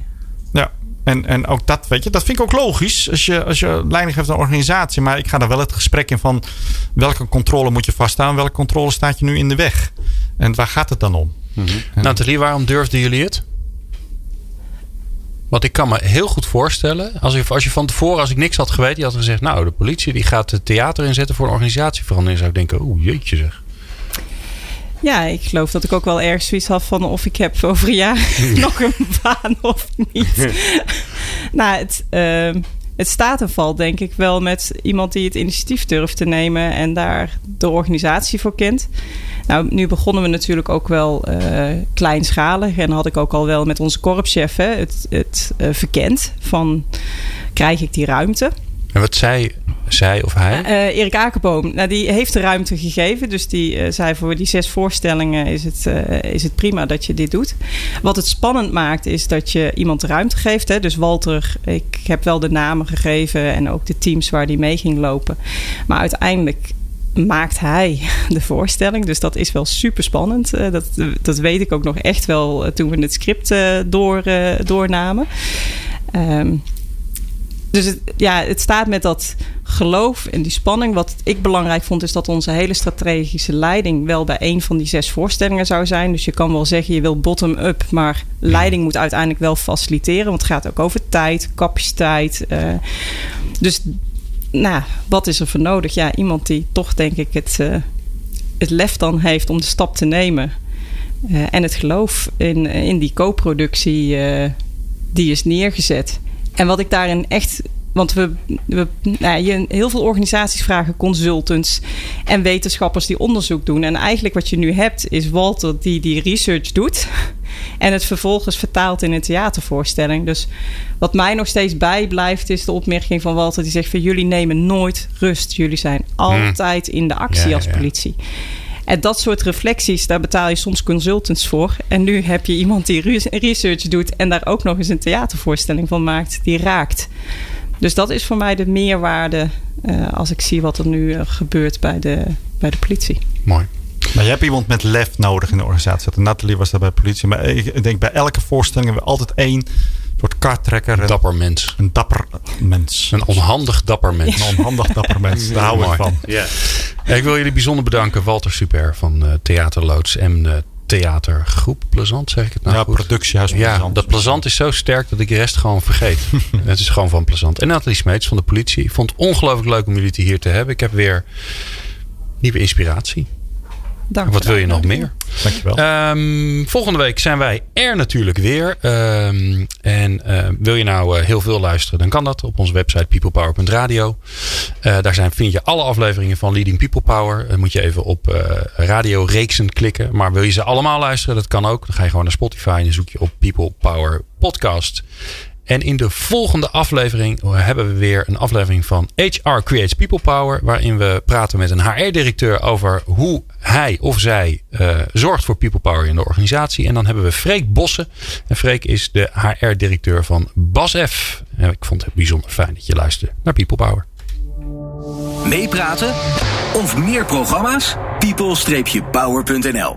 ja. En, en ook dat, weet je, dat vind ik ook logisch als je, als je leiding geeft aan een organisatie. Maar ik ga daar wel het gesprek in van welke controle moet je vaststaan, welke controle staat je nu in de weg? En waar gaat het dan om? Mm -hmm. Nathalie, waarom durfden jullie het? Want ik kan me heel goed voorstellen, als, ik, als je van tevoren, als ik niks had geweten, je had gezegd, nou, de politie die gaat het theater inzetten voor een organisatieverandering, zou ik denken, oeh, jeetje zeg. Ja, ik geloof dat ik ook wel ergens zoiets had van of ik heb over een jaar nog een baan of niet. nou, het, uh, het staat en valt denk ik wel met iemand die het initiatief durft te nemen en daar de organisatie voor kent. Nou, nu begonnen we natuurlijk ook wel uh, kleinschalig en had ik ook al wel met onze korpschef het, het uh, verkend van krijg ik die ruimte. En wat zei zij of hij? Uh, Erik Akerboom, nou, die heeft de ruimte gegeven. Dus die uh, zei voor die zes voorstellingen is het, uh, is het prima dat je dit doet. Wat het spannend maakt is dat je iemand de ruimte geeft. Hè? Dus Walter, ik heb wel de namen gegeven en ook de teams waar die mee ging lopen. Maar uiteindelijk maakt hij de voorstelling. Dus dat is wel super spannend. dat, dat weet ik ook nog echt wel toen we het script door, doornamen. Um, dus het, ja, het staat met dat geloof en die spanning. Wat ik belangrijk vond, is dat onze hele strategische leiding wel bij een van die zes voorstellingen zou zijn. Dus je kan wel zeggen, je wil bottom-up, maar leiding moet uiteindelijk wel faciliteren. Want het gaat ook over tijd, capaciteit. Uh, dus nou, wat is er voor nodig? Ja, iemand die toch, denk ik, het, uh, het lef dan heeft om de stap te nemen. Uh, en het geloof in, in die co-productie, die is neergezet. En wat ik daarin echt. Want we, we nou, je, heel veel organisaties vragen consultants en wetenschappers die onderzoek doen. En eigenlijk wat je nu hebt is Walter die die research doet. En het vervolgens vertaalt in een theatervoorstelling. Dus wat mij nog steeds bijblijft is de opmerking van Walter. Die zegt van jullie nemen nooit rust. Jullie zijn altijd in de actie Ja, als ja. En dat soort reflecties, daar betaal je soms consultants voor. En nu heb je iemand die re- research doet en daar ook nog eens een theatervoorstelling van maakt die raakt. Dus dat is voor mij de meerwaarde eh, als ik zie wat er nu eh, gebeurt bij de, bij de politie. Mooi. Maar je hebt iemand met lef nodig in de organisatie. Nathalie was daar bij de politie. Maar ik denk bij elke voorstelling hebben we altijd één soort karttrekker. Een dapper mens. Een dapper mens. Een onhandig dapper mens. Een onhandig dapper mens. Daar hou ik van. Ja. Ik wil jullie bijzonder bedanken. Walter Super van eh, Theaterloods en eh, Theatergroep Plezant, zeg ik het nou ja, goed? productiehuis. Ja, dat plezant is zo sterk dat ik de rest gewoon vergeet. het is gewoon van plezant. En Nathalie Smeets van de politie. Ik vond het ongelooflijk leuk om jullie hier te hebben. Ik heb weer nieuwe inspiratie. Dank Wat wil je nog meer? Dankjewel. Ehm, volgende week zijn wij er natuurlijk weer. Ehm, en eh, wil je nou eh, heel veel luisteren, dan kan dat op onze website peoplepower.radio. Eh daar zijn, vind je alle afleveringen van Leading People Power. Dan moet je even op eh radioreeksen klikken. Maar wil je ze allemaal luisteren, dat kan ook. Dan ga je gewoon naar Spotify en dan zoek je op People Power Podcast. En in de volgende aflevering hebben we weer een aflevering van HR Creates People Power. Waarin we praten met een HR-directeur over hoe hij of zij eh, zorgt voor People Power in de organisatie. En dan hebben we Freek Bossen. En Freek is de HR-directeur van BASF. En ik vond het bijzonder fijn dat je luisterde naar People Power. Meepraten of meer programma's? people-power.nl